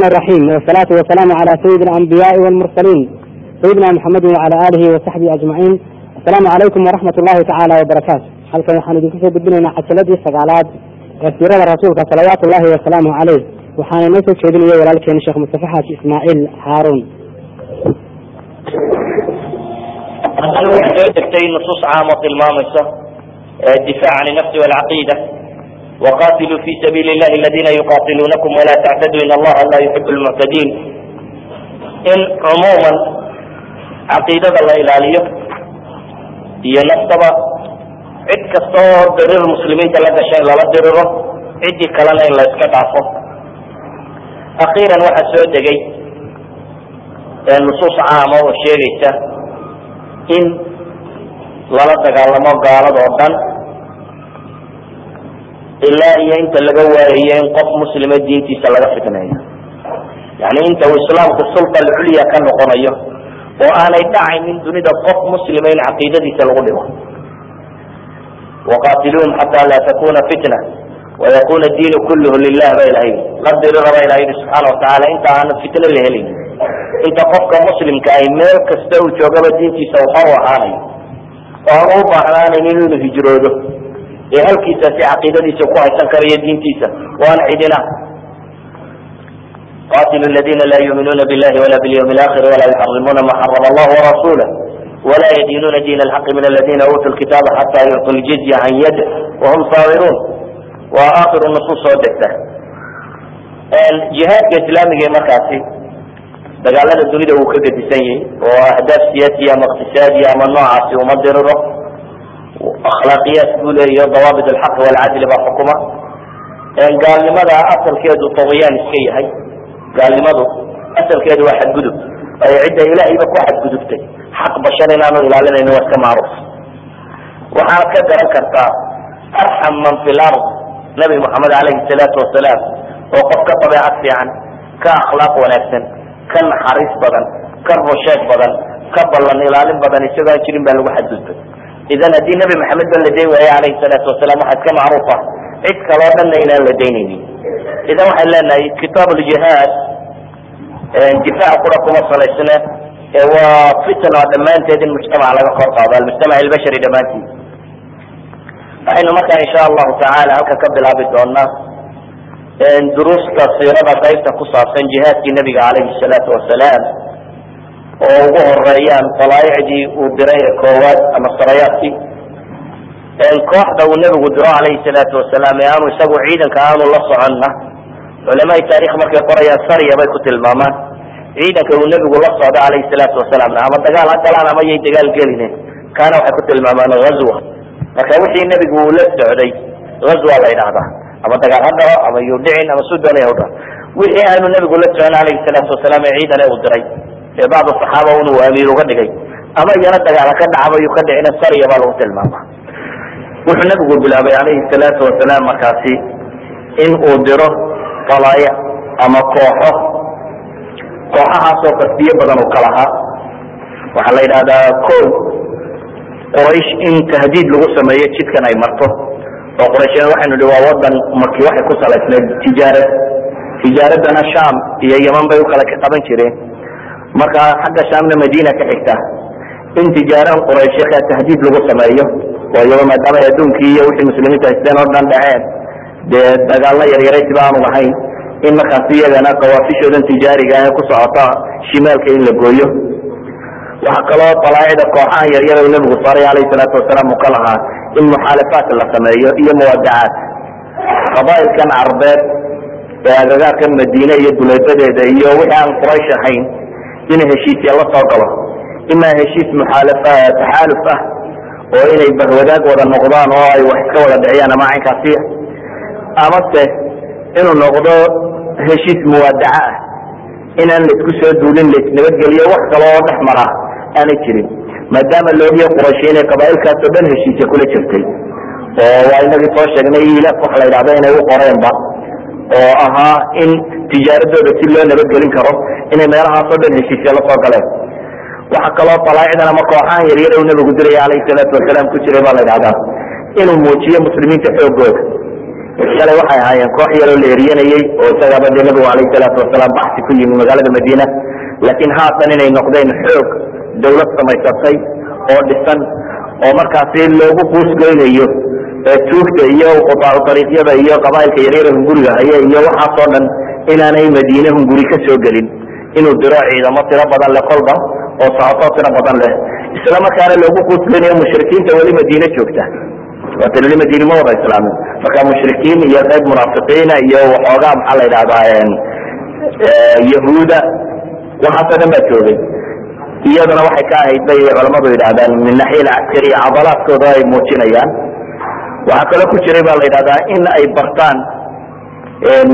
الرحيم والصلاة والسلام على سيد الأنبياء والمرسلين سيدنا محمد وعلى آله وصحبه أجمعين السلام عليكم ورحمة الله تعالى وبركاته halkan waxaan idinku soo gudbinaynaa casaladii sagaalaad ee siirada rasuulka salawaatu ullahi wasalaamu caleyh waxaana inoo soo jeedinaya walaalkeena sheekh mustafa xaaji ismaaciil haaruun waxay soo degtay nusuus caamo tilmaamaysa difaac can nafsi walcaqiida waqatiluu fi sabiili llahi aladina yuqatiluunakum wala tactaduu in allaha la yuxibu lmuctadiin in cumuuman caqiidada la ilaaliyo iyo naftaba cid kasta oo dirir muslimiinta la gasha in lala diriro ciddii kalena in la iska dhaafo akhiiran waxaa soo degay nusuus caama oo sheegaysa in lala dagaalamo gaalada oo dhan ilaa iyo inta laga waayayo in qof muslima diintiisa laga fitneeyo yani inta uu islaamku sulta alculya ka noqonayo oo aanay dhacaynin dunida qof muslima in caqiidadiisa lagu dhigo waqatiluuhum xata laa takuna fitna wayakuna diinu kulluhu lilah ba ilahay la dirira ba ilaha yidhi subxaana watacaala inta aana fitno la helin inta qofka muslimka ay meel kasta uu joogaba diintiisa waxa u ahaanayo oo aan u baahnaanayn inuu hijroodo ee halkiisaasi caqiidadiisa ku haysan karayo diintiisa. Waan cidina qatilu ladina la yuminuuna billahi wala bilyawmi alakhir wala yuxarimuna ma xarama allah warasulah wla ydiinuuna diin alxaqi min aladina uutuu lkitaaba xata yucطu ljizya can yad wahum saabiruun waa aakhiru nusuus soo degta. Jihaadka islaamiga ee markaasi dagaalada dunida wuu ka gedisan yahay oo ahdaaf siyaasiya ama iqtisaadiya ama noocaasi uma diriro akhlaaqiyaat buu leeyaho dawaabit alxaqi walcadli baa xukuma. Gaalnimada asalkeedu tawiyaan iska yahay. Gaalnimadu asalkeedu waa xadgudub. Ay cidda ilaahayba ku xadgudubtay. Xaq bashar inaanu ilaalinayni waa iska macruuf waxaad ka garan kartaa arxam man fi lard nabi moxamed alayhi salaatu wasalaam oo qof ka dabeecad fiican ka akhlaaq wanaagsan ka naxariis badan ka rusheeg badan ka ballan ilaalin badan isagoo aan jirin baa lagu xadgudbay idan haddii nabi maxamed ba la dayn waaye alayhi salaatu wasalaam waxaa iska macruuf ah cid kaloo dhanna inaan la daynaynin. Idan waxaan leenahay kitaab ljihaad difaac kura kuma salaysne waa fitna dhammaanteed in mujtamac laga kor qaado almujtamac albashari dhammaantiid waxaynu markaa insha allahu tacaala halka ka bilaabi doonaa duruusta siirada qaybta ku saabsan jihaadkii nabiga calayhi salaatu wasalaam oo ugu horeeyaan dalaaicdii uu diray ee koowaad ama sarayaadkii. Kooxda uu nebigu diro calayhi salaatu wasalaam ee aanu isagu ciidanka aanu la soconna culamaai taarikh markay qorayaan sarya bay ku tilmaamaan. Ciidanka uu nebigu la socdo calayhi salaatu wasalaam ama dagaal ha galaan ama yay dagaal gelinen kaana waxay ku tilmaamaan hazwa marka wixii nebigu uu la socday hazwa la yidhahdaa ama dagaal ha dhaco ama yuu dhicin ama suu doonaya ha dhaco. Wixii aanu nebigu la socon calayhi salaatu wasalaam ee ciidane uu diray ee bacdu saxaaba un uu amiir uga dhigay. Ama iyana dagaal ha ka dhacaba yuu ka dhicina sarya baa lagu tilmaamaa wuxuu nebigu bilaabay calayhi salaatu wasalaam markaasi in uu diro dalaa'ic ama kooxo. Kooxahaasoo qasbiye badan uu ka lahaa. Waxaa la yidhahdaa ko quraysh in tahdiid lagu sameeyo jidkan ay marto. Oo quraysheen waxaynu nihi waa wadan markii waxay ku salaysnayd tijaarad. Tijaaradana sham iyo yeman bay u kala qaban jireen marka xagga shamna madiina ka xigta in tijaarahan qurayshyaka tahdiid lagu sameeyo waayo maadaama adduunkii iyo wixii muslimiinta haysteen oo dhan dhaceen dee dagaalna yaryaraysiba aanu lahayn in markaas iyagana qawaafishoodan tijaariga ee ku socota shimaalka in la gooyo. Waxaa kaloo dalaaicda kooxaha yaryar u nebigu saaray alayhi salaatu wasalaam uu ka lahaa in muxaalafaat la sameeyo iyo muwaadacaat qabaa'ilkan carbeed ee agagaarkan madiine iyo duleebadeeda iyo wixii aan quraysh ahayn in heshiisya la soo galo. Imaa heshiis muxaalafa taxaaluf ah oo inay bahwadaag wada noqdaan oo ay wax iska wada dhiciyaan ama caynkaasiya amase inuu noqdo heshiis muwaadaca ah inaan la isku soo duulin laisnabadgeliyo wax kale oo dhex mara aanay jirin. Maadaama loogiyo quraysh inay qabaailkaas oo dhan heshiisya kula jirtay. Oo waa inagii soo sheegnay ilaf waxa la yidhahda inay u qoreenba oo ahaa in tijaaradooda si loo nabadgelin karo inay meelahaas oo dhan heshiisya la soo galeen. Waxa kaloo dalaaicdan ama kooxahan yaryar uu nabigu diraya calayhi salaatu wasalaam ku jiray baa la yidhahdaa inuu muujiyo muslimiinta xoogooda. Shalay waxay ahaayeen koox yaroo la eryanayey oo isagaaba dee nabigu alayh salaatu wasalaam baxsi ku yimi magaalada madiina laakiin haatan inay noqdeen xoog dawlad samaysatay oo dhisan oo markaasi loogu quusgoynayo tuugta iyo qutaacu ariiqyada iyo qabailka yaryara hunguriga haya iyo waxaasoo dhan inaanay madiine hunguri ka gelin. Inuu diro ciidamo tiro badan leh kolba oo socoto tiro badan leh. Isla markaana loogu quusgoynayo mushrikiinta weli madiine joogta. Waata weli madiine ma wada islaamin. Marka mushrikiin iyo qayb munaafiqiina iyo waxoogaa maxaa la yidhahdaa yahuuda waxaasoo dhan baa joogay. Iyaduna waxay ka ahayd bay culamadu yidhahdaan min naxiya alcaskariya cadalaadkooda ay muujinayaan waxaa kaloo ku jiray ba la yidhahdaa in ay bartaan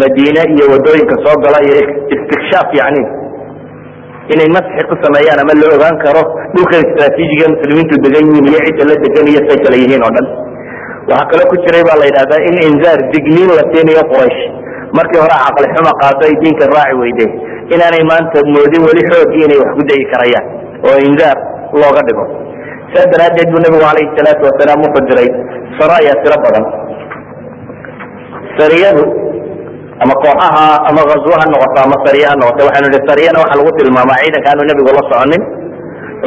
madiine iyo waddooyinka soo gala iyo istikshaaf yani inay masxi ku sameeyaan ama la ogaan karo dhulka istraatiijiga muslimiintu degan yihiin iyo cidda la degan iyo say kala yihiin oo dhan. Waxaa kaloo ku jiray ba la yidhahdaa in inzaar digniin la siinayo quraysh. Markii hore caqli xuma qaado ay diinka raaci weyde inaanay maanta moodin weli xoogii inay wax ku dayi karayaan oo inzaar looga dhigo saas daraaddeed buu nabigu alayhi salaatu wasalaam wuxuu diray saraya tiro badan. Sariyadu ama kooxaha ama azwo ha noqoto ama sariya ha noqoto waxaynu nihi sariyana waxa lagu tilmaamaa ciidanka aanu nebigu la soconin.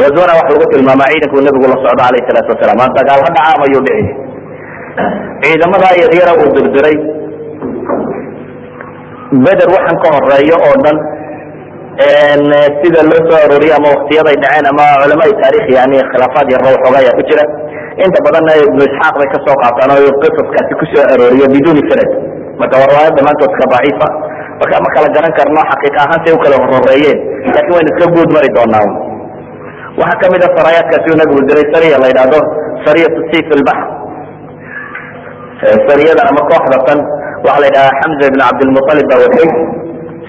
Azwana waxa lagu tilmaamaa ciidanku nebigu la socdo alayh salaatu wasalaam aan dagaal ha dhacaam ayuu dhici. Ciidamadaa yaryara uu dirdiray beder waxaan ka horeeyo oo dhan sida loo soo arooriye ama waktiyaday dhaceen ama culamaai taarikh yani khilaafaad yarna waxoogaa ayaa ku jira. Inta badanna ibnu isxaaq bay ka soo qaataan oo qisaskaasi ku soo arooriyo biduni sanad. Marka waa riwaayad dhammaantoodka daciifa. Marka ma kala garan karno xaqiiqa ahaan say u kala horeeyeen laakiin waynu iska guud mari doonaa. Waxaa ka mid a saraayaadkaasi uu nabigu diray sariya la yidhaahdo sariyatu sif ilbaxr sariyada ama kooxda tan waxaa la yidhahdaa xamza ibn cabdilmualib baa watay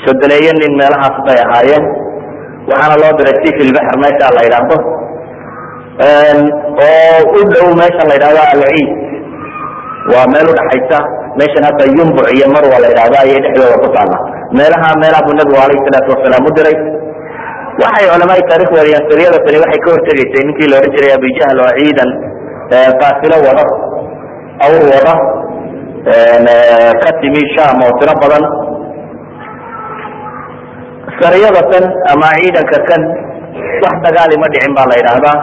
sodoneeye nin meelahaas bay ahaayeen waxaana loo diray ilbaxr meesha la yidhaahdo. Oo u dhow meesha la yidhahdo alciid waa meel udhaxaysa meeshan hadda yumbuc iyo marwa la yidhahdo ayay dhexdooda ku taala meelaha meelaha buu nabigu alayh salaatu wasalaam u diray. Waxay culamaai taarikh wariyaan sariyada tani waxay ka hortegaysay ninkii la odhan jiray abijahl oo ciidan qaafilo wado awr wada ka timi sham oo tiro badan sariyada tan ama ciidanka kan wax dagaali ma dhicin ba la yidhaahdaa.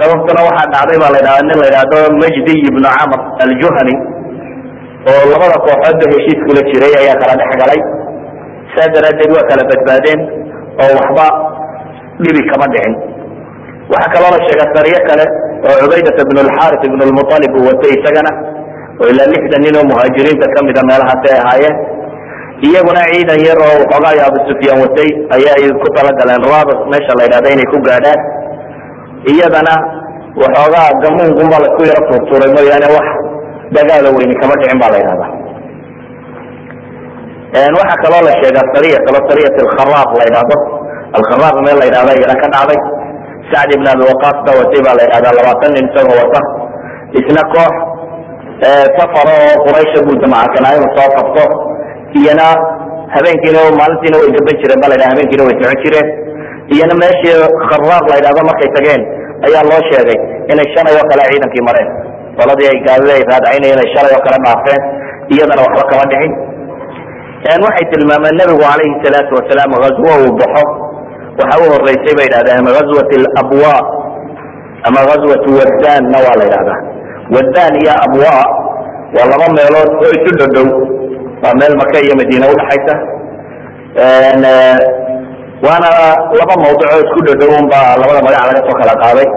Sababtuna waxaa dhacday ba la nin la yidhahdo majdiy ibnu camr aljuhani oo labada kooxoodba heshiis kula jiray ayaa kala dhex galay saa daraaddeed waa kala badbaadeen oo waxba dhibi kama dhicin. Waxaa kaloo la sheega sariyo kale oo cubaydat ibn lxaris ibn lmualib uu watay isagana oo ilaa lixdan nin oo muhaajiriinta kamida meelahaasi ay ahaayeen iyaguna ciidan yar oo waxoogaayo abu sufyaan watay ayay ku talagaleen raaba meesha la yidhahda inay ku gaadhaan. Iyadana waxoogaa gamuunkunba la isku yaro tuurtuuray mooyaane wax dagaalo weyni kama dhicin ba la yidhahda waxaa kaloo la sheegaa sariya kaloo sariyat alkharaab la yidhahdo. Alkharaab meel la yidhahda iyana ka dhacday. Sacd ibn abi waqaas ba watay ba la yidhahdaa labaatan nin isagoo wata. Isna koox safar oo quraysha inuu soo qabto iyana habeenkiina maalintiina way gaban jireen ba la yidhaha habeenkiina way socon jireen. Iyana meeshii kharaab la yidhahdo markay tageen ayaa loo sheegay inay shalay oo kale ciidankii mareen. Qoladii ay gaadida ay raadcaynaya inay shalay oo kale dhaafeen iyadana waxba kama dhicin waxay tilmaameen nebigu calayhi salaatu wasalaam azwo uu baxo waxa u horeysay bay yidhahdeen azwat alabwa ama azwatu waddanna waa la yidhahdaa waddan iyo abwa waa laba meelood oo isu dhodhow waa meel maka iyo madiina udhaxaysa waana laba mawduc oo isku dhodhow un baa labada magac laga soo kala qaaday.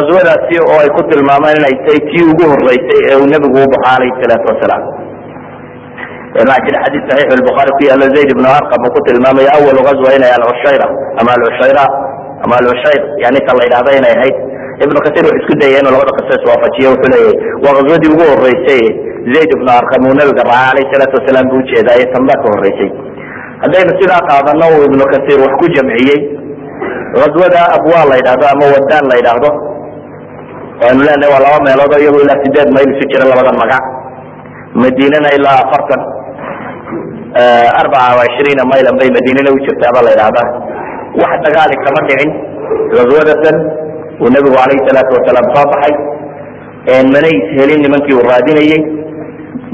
Azwadaasi oo ay ku tilmaameen inay tahay tii ugu horeysay ee uu nebigu u baxo calayhi salaatu wasalaam waxaa jira xadiis saxiix lbuhaari ku yaalo zayd ibnu arqam uu ku tilmaamaya awalu gazwa inay alcushayra ama alcushayra ama alcushayr yani ta la yidhahda inay ahayd. Ibnu kasiir wuxuu isku dayay inuu labada qiso iswaafajiyo wuxuu leeyahay waa gazwadii ugu horeysay zayd ibnu arqam uu nabiga raacay alayhi salaatu wasalaam buu u jeedaa ee tanbaa ka horeysay haddaynu sidaa qaadano uu ibnu kasiir wax ku jamciyey. Gazwada abwa la yidhahdo ama wadaan la yidhaahdo waynu leenahay waa laba meelood oo iyagoo ilaa sideed mayl isu jira labadan magac. Madiinana ilaa afartan. Arbaca ishriina maylan bay madiinana u jirtaaba la yidhahdaa wax dagaali kama dhicin. Gazwadatan uu nebigu calayhi salaatu wasalaam soo baxay. Manay ishelin nimankii uu raadinayey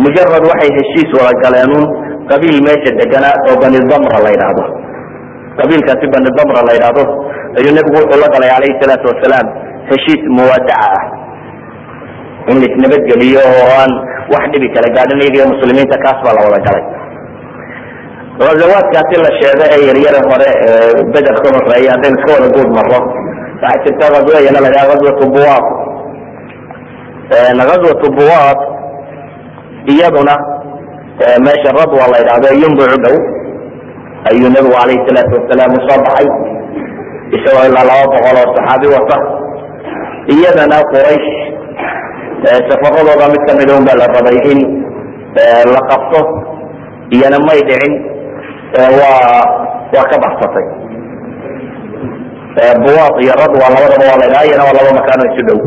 mujarad waxay heshiis wada galeenun qabiil meesha deganaa oo bani damra la yidhaahdo qabiilkaasi bani damra la yidhaahdo ayuu nebigu wuxuu la galay calayhi salaatu wasalaam heshiis muwaadaca ah in la isnabadgeliyo oo aan wax dhibi kala gaadhin iyaga muslimiinta kaas baa la wada galay ghazawaadkaasi la sheego ee yaryare hore beder ka horreeya haddaynu iska wada guud marro waxaa jirta ghazwa iyana la yidhaha ghazwatu buwaad ghazwatu buwaad iyaduna meesha radwa la yidhahdo yumbucu dhow. Ayuu nebigu calayhi salaatu wasalaam u soo baxay. Isagoo ilaa laba boqol oo saxaabi wata. Iyadana quraysh safaradooda mid kamida un baa la rabay in la qabto iyana may dhicin waa waa ka baxsatay. Buwaad iyo radwa labadaba waa la ydhaha iyana waa laba makaano isu dhow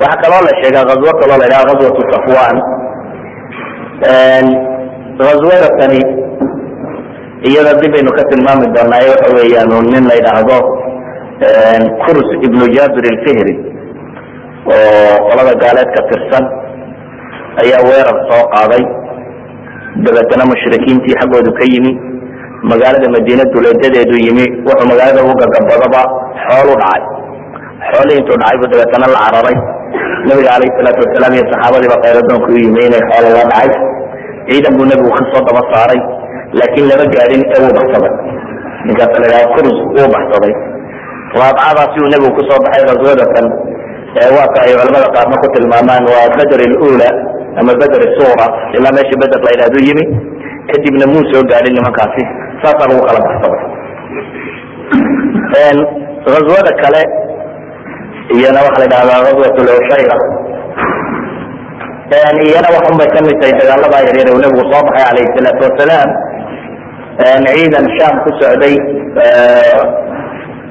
waxaa kaloo la sheegaa ghazwo kaloo la ydhaha ghazwatu safwan. Ghazwada tani iyada dib aynu ka tilmaami doonaa waxa weeyaan nin la yidhaahdo kurs ibnu jabir alfihri oo qolada gaaleed tirsan ayaa weerar soo qaaday. Dabeetana mushrikiintii xaggoodu ka yimi magaalada madiina duleedadeedu yimi wuxuu magaalada ugu gagabadaba xoolu dhacay. Xoolihii intuu dhacay bu dabeetana la cararay nabiga calayhi salaatu wasalaam iyo saxaabadiiba khayradoonka u yimi inay xoolo la dhacay. Ciidan buu nebigu ka soo daba saaray laakiin lama gaadhin ee wuu baxsaday ninkaas la yidhaha kurus wuu baxsaday raabcadaasi uu nebigu ku soo baxay ghazwadatan waata ay culamada qaarna ku tilmaamaan waa beder lula ama beder sura ilaa meesha beder la yidhahdo yimi. Kadibna muu soo gaadhin nimankaasi. Saasaa lagu kala baxsaday ghazwada kale iyana waxa la yidhahdaa ghazwat lushayra iyana waxun bay ka mid tahay dagaalada yaryar uu nebigu soo baxay calayhi salaatu wasalaam ciidan sham ku socday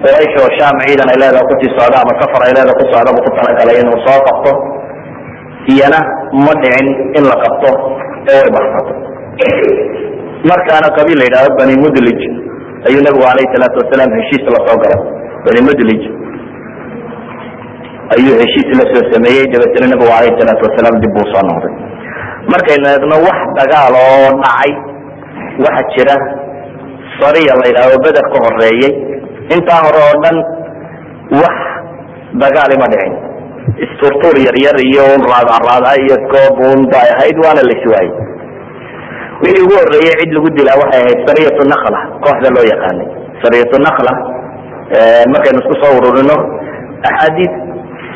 quraysh oo sham ciidan ay leedaha ku sii socda ama safar ay leedaha ku socda buu ku talagalay inuu soo qabto iyana ma dhicin in la qabto ee baxsato markaana qabiil la yidhahdo bani mudlij ayuu nebigu calayhi salaatu wasalaam heshiis la galay bani mudlij ayuu heshiis la soo sameeyey dabeetna nebigu calayhi salaatu wasalaam dib buu soo noqday. Markaynu eegno wax dagaal oo dhacay waxa jira sariya la yidhahdo beder ka horeeyey intaa hore oo dhan wax dagaali ma dhicin. Isturtuur yaryar iyo un raadaraada iyo goob un bay ahayd waana la iswaayey wixii ugu horreeyey cid lagu dilaa waxay ahayd sariyatu nakla kooxda loo yaqaanay. Sariyatu nakla markaynu isku soo ururino axaadiid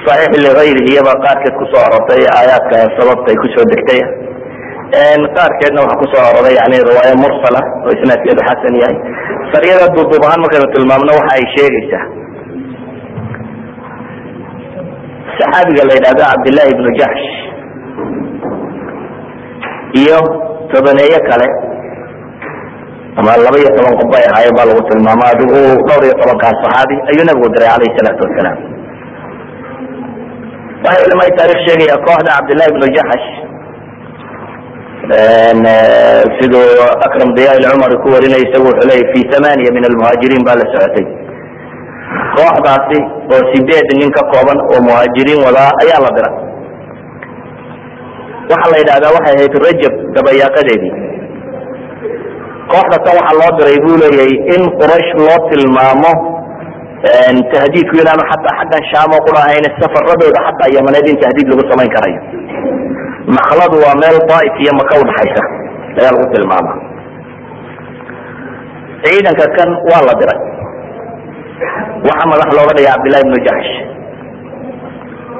saxiix ligayrihi iyaba qaarkeed ku soo arortay aayaadka sababta ay ku soo degtay qaarkeedna waxa ku soo aroray yani riwaaya mursala oo isnaadkeedu xasan yahay sariyada duuduub ahaan markaynu tilmaamno waxa ay sheegaysaa saxaabiga la yidhahdo cabdillahi ibnu jaxsh iyo tobaneeye kale ama laba iyo toban qof bay ahaayeen baa lagu tilmaama adigu dhowr iyo tobankaas saxaabi ayuu nabigu diray calayhi salaatu wasalaam waxay culamada taarikh sheegaya kooxda cabdillahi ibnu jaxsh siduu akram diya ilcumari ku warinay isagu wuxuu leeyay fi thamaniya min almuhaajiriin baa la socotay kooxdaasi oo sideed nin ka kooban oo muhaajiriin wadaa ayaa la diray waxaa la yidhahdaa waxay ahayd rajab dabayaaqadeedii kooxda tan waxaa loo diray buu leeyahay in quraysh loo tilmaamo tahdiidku inaanu xataa xaggan shaamo qura ahayn safaradooda xataa yamaneed in tahdiid lagu samayn karayo. Makladu waa meel daaif iyo maka udhaxaysa ayaa lagu tilmaama. Ciidanka kan waa la diray. Waxaa madax looga dhigay cabdillahi ibnu jaxsh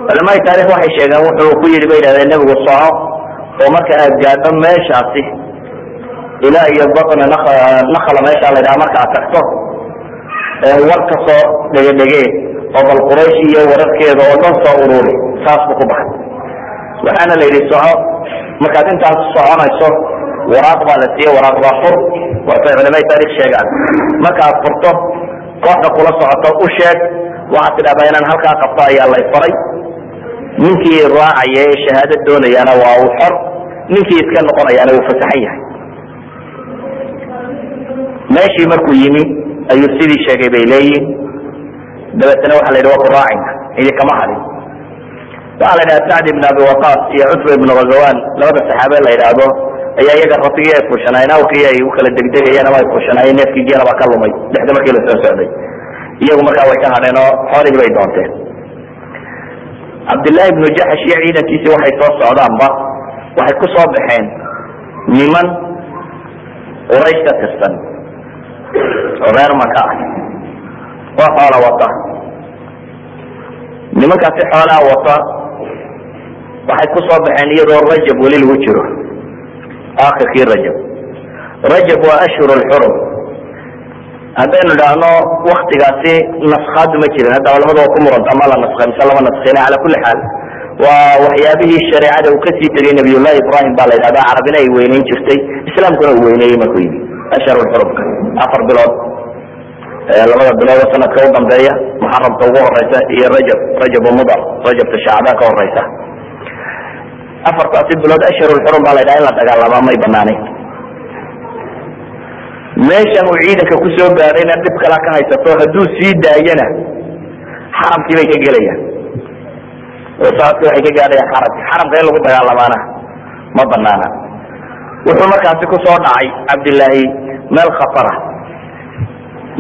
culamada taarikh waxay sheegeen wuxuu ku yidhi bay yidhahdeen nebigu soco oo marka aad gaadho meeshaasi ilaa iyo batna nakla meesha la yidhaha marka aad tagto war ka soo dhegedhegee oo bal quraysh iyo wararkeeda oo dhan soo ururi saas buu ku baxay. Waxaana la yidhi soco. Markaad intaas soconayso waraaq baa la siiye waraaq baa fur. Waatay culamada taarikh sheegaan. Marka aad furto kooxda kula socoto u sheeg. Waxaad tidhahdaa inaan halkaa qabto ayaa lay faray. Ninkii raacaya ee shahaado doonayaana waa uu xor. Ninkii iska noqonayaana wuu fasaxan yahay. Meeshii markuu yimi ayuu sidii sheegay bay leeyihiin dabeetana waxa la yidhi waa ku kama hadin waxaa la yidhaha sacd ibn abi waqas iyo cutba ibn ghazawan labada saxaabe la yidhaahdo ayaa iyaga ratigii ay fuushanaayeen awrkii ay u kala degdegayeen ama ay fuushanaayeen neefkii geela baa ka lumay. Dhexda markii la soo socday. Iyagu markaa way ka hadheen oo xoolihii bay doonteen cabdillahi ibnu jaxash iyo ciidankiisii waxay soo socdaanba waxay ku soo baxeen niman quraysh tirsan oo reer maka ah oo xoola wata. Nimankaasi xoolaa wata waxay ku soo baxeen iyadoo rajab weli lagu jiro. Akhirkii rajab. Rajab waa ashhur lxurum haddaynu idhaahno waktigaasi naskaadu ma jirin. Hadda culamadu waa ku muranta ma la naskay mise lama naskina cala kuli xaal. Waa waxyaabihii shareecada uu ka sii tegay nabiyullahi ibrahim baa la yidhahda carabina ay weyneyn jirtay islaamkuna uu weyneeyey markuu yimi ashhar lxurumka afar bilood labada bilood oo sanadka u dambeeya muxaramka ugu horeysa iyo rajab rajab mudar rajabta shaacbaan ka horeysa afartaasi bilood ashhurulxurum baa la ydhaha in la dagaalamaa may banaaneyn meeshan uu ciidanka ku soo gaadhayna dhib kala ka haysato hadduu sii daayana xaramkii bay ka gelayaan. Oo saadkii waxay ka gaadhayaan xaramki xaramka in lagu dagaalamaana ma banaana wuxuu markaasi ku soo dhacay cabdillaahi meel khatara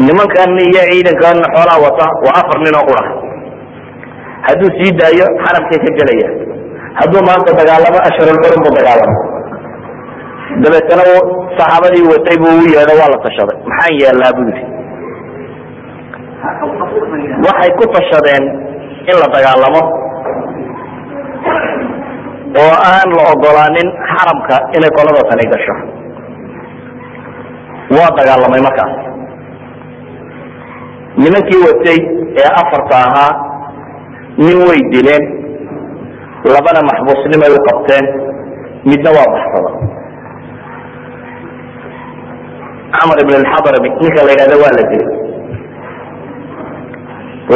nimankan iyo ciidankan xoolaa wata waa afar nin oo qura. Hadduu sii daayo xaramkay ka gelaya. Hadduu maanta dagaalamo ashhurulxurum buu dagaalamo dabeetana saxaabadii watay buu u yeedho waa la tashaday. Maxaan yeelnaa buu yidhi. Waxay ku tashadeen in la dagaalamo. Oo aan la ogolaanin xaramka inay qolada tani gasho. Waa dagaalamay markaas nimankii watay ee afarta ahaa nin way dileen labana maxbuusnimay u qabteen midna waa baxsada. Camar ibn alxadrami ninka la yidhahda waa la dilay.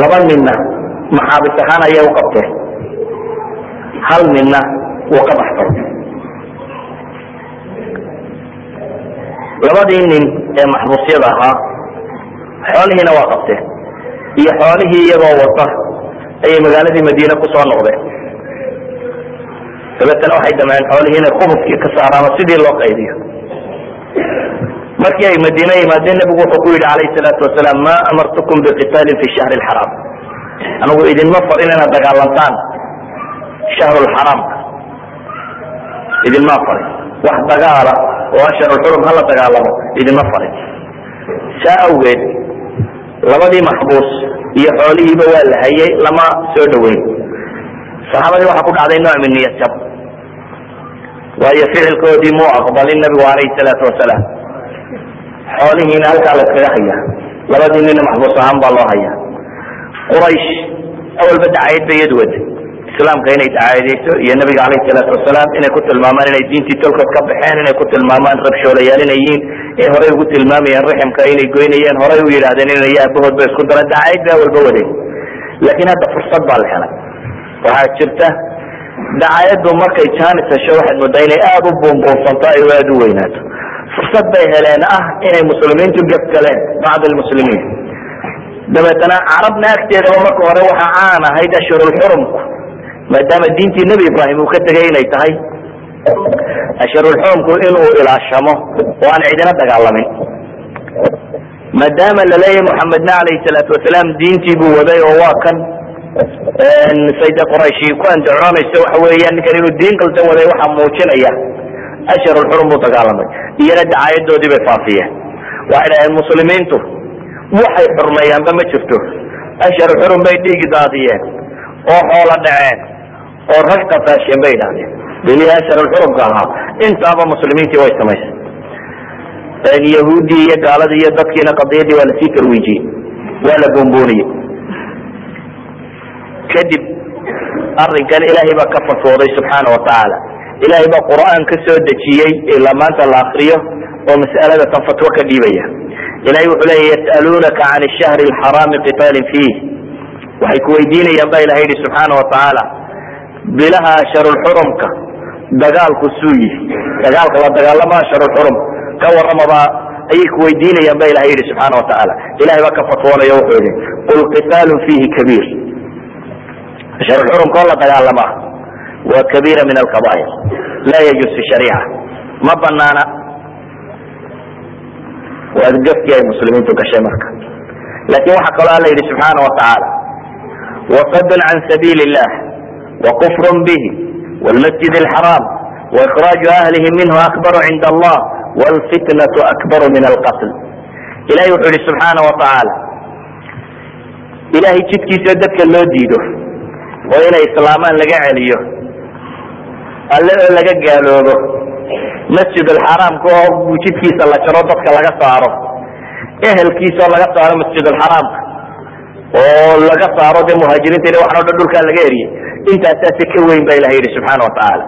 Laba ninna maxaabis ahaan ayay u qabteen. Hal ninna wuu ka baxsaday labadii nin ee maxbuusyada ahaa xoolihiina waa qabteen iyo xoolihii iyagoo wata ayay magaaladii madiine ku soo noqdeen. Dabeetana waxay damceen xoolihii inay khubudkii ka saaraan oo sidii loo qaydiyo markii ay madiine yimaadeen nebigu wuxuu ku yidhi calayhi salaatu wasalaam ma amartukum biqitaalin fi shahri lxaraam anigu idinma farin inaad dagaalantaan shahrulxaraamka idinma farin wax dagaala oo ashharulxurum hala dagaalamo idinma farin saa awgeed labadii maxbuus iyo xoolihiiba waa la hayay lama soo dhaweyn saxaabadii waxaa ku dhacday nooc min niyad jab. Waayo ficilkoodii muu aqbalin nabigu calayhi salaatu wasalaam. Xoolihiina halkaa la iskaga hayaa labadii nina maxbuus ahaan baa loo hayaa quraysh awalba dacayad bay iyadu waday. Islaamka inay dacaadeyso iyo nabiga calayhi salaatu wasalaam inay ku tilmaamaan inay diintii tolkood ka baxeen inay ku tilmaamaan rabshoolayaal inay yihiin ee horey ugu tilmaamayeen raximka inay goynayeen horey u yidhahdeen inay aabahood ba isku dara dacayad bay awalba wadeen laakiin hadda fursad baa la helay waxaa jirta dacayaddu markay jaanis hesho waxaad moodaa inay aada u buunbuunsanto ay aada u weynaato. Fursad bay heleen ah inay muslimiintu gefgaleen bacd lmuslimiin dabeetana carabna agteedaba marka hore waxaa caan ahayd ashhurulxurumku maadaama diintii nebi ibraahim uu ka tegay inay tahay ashhurulxurumku inuu ilaashamo oo aan cidina dagaalamin. Maadaama la leeyahay muxamedna calayhi salaatu wasalaam diintii buu waday oo waa kan sayde qurayshi ku andacoonayso waxa weeyaan ninkan inuu diin qaldan waday waxaa muujinaya ashharulxurum buu dagaalamay. Iyana dacaayadoodii bay faafiyeen waxay dhaheen muslimiintu waxay xurmeeyaanba ma jirto. Ashharulxurum bay dhiigi daadiyeen oo xoolo dhaceen oo rag qafaasheen bay idhahdeen bilihii ashharulxurumka ahaa intaaba muslimiintii way samaysay yahuuddii iyo gaaladii iyo dadkiina qadiyadii waa la sii tarwiijiyey waa la buunbuuniyey kadib arrinkan ilaahay baa ka fatwooday subxaana watacaala ilaahay baa qur'aan ka soo dejiyey ilaa maanta la akriyo oo mas'alada tan fatwo ka dhiibaya ilahay wuxuu leeya yas'aluunaka can shahri alxaraami qitaalin fiih waxay ku weydiinayaan ba ilahay yihi subxaana watacaala bilaha asharulxurumka dagaalku suu yihi dagaalka la dagaalama asharulxurum ka waramaba ayay ku weydiinayaan ba ilahay yihi subxaana watacaala ilahay baa ka fatwoonaya wuxuu yihi qul qitaalun fiihi kabiir. Asharulxurumka oo la dagaalamaa waa kabiira min alkabair laa yajuz fi shariica. Ma banaana waa gafkii ay muslimiintu gashay marka. Lakin waxaa kaloo alla yidhi subxaana watacaala wasadun can sabiili illah wakufrun bihi wlmasjid alxaraam waikhraaju ahlihi minhu akbaru cinda allah wlfitnatu akbaru min alqatl ilahay wuxuu yihi subxaana watacaala ilahay jidkiisa dadka loo diido oo inay islaamaan laga celiyo alle oo laga gaaloobo masjid alxaraamka oo jidkiisa la jaro dadka laga saaro ehelkiisa oo laga saaro masjid alxaraamka oo laga saaro dee muhaajiriinta ila waxan o dhan dhulkaa laga eriyey. Intaasaasi ka weyn ba ilahay yihi subxaana watacaala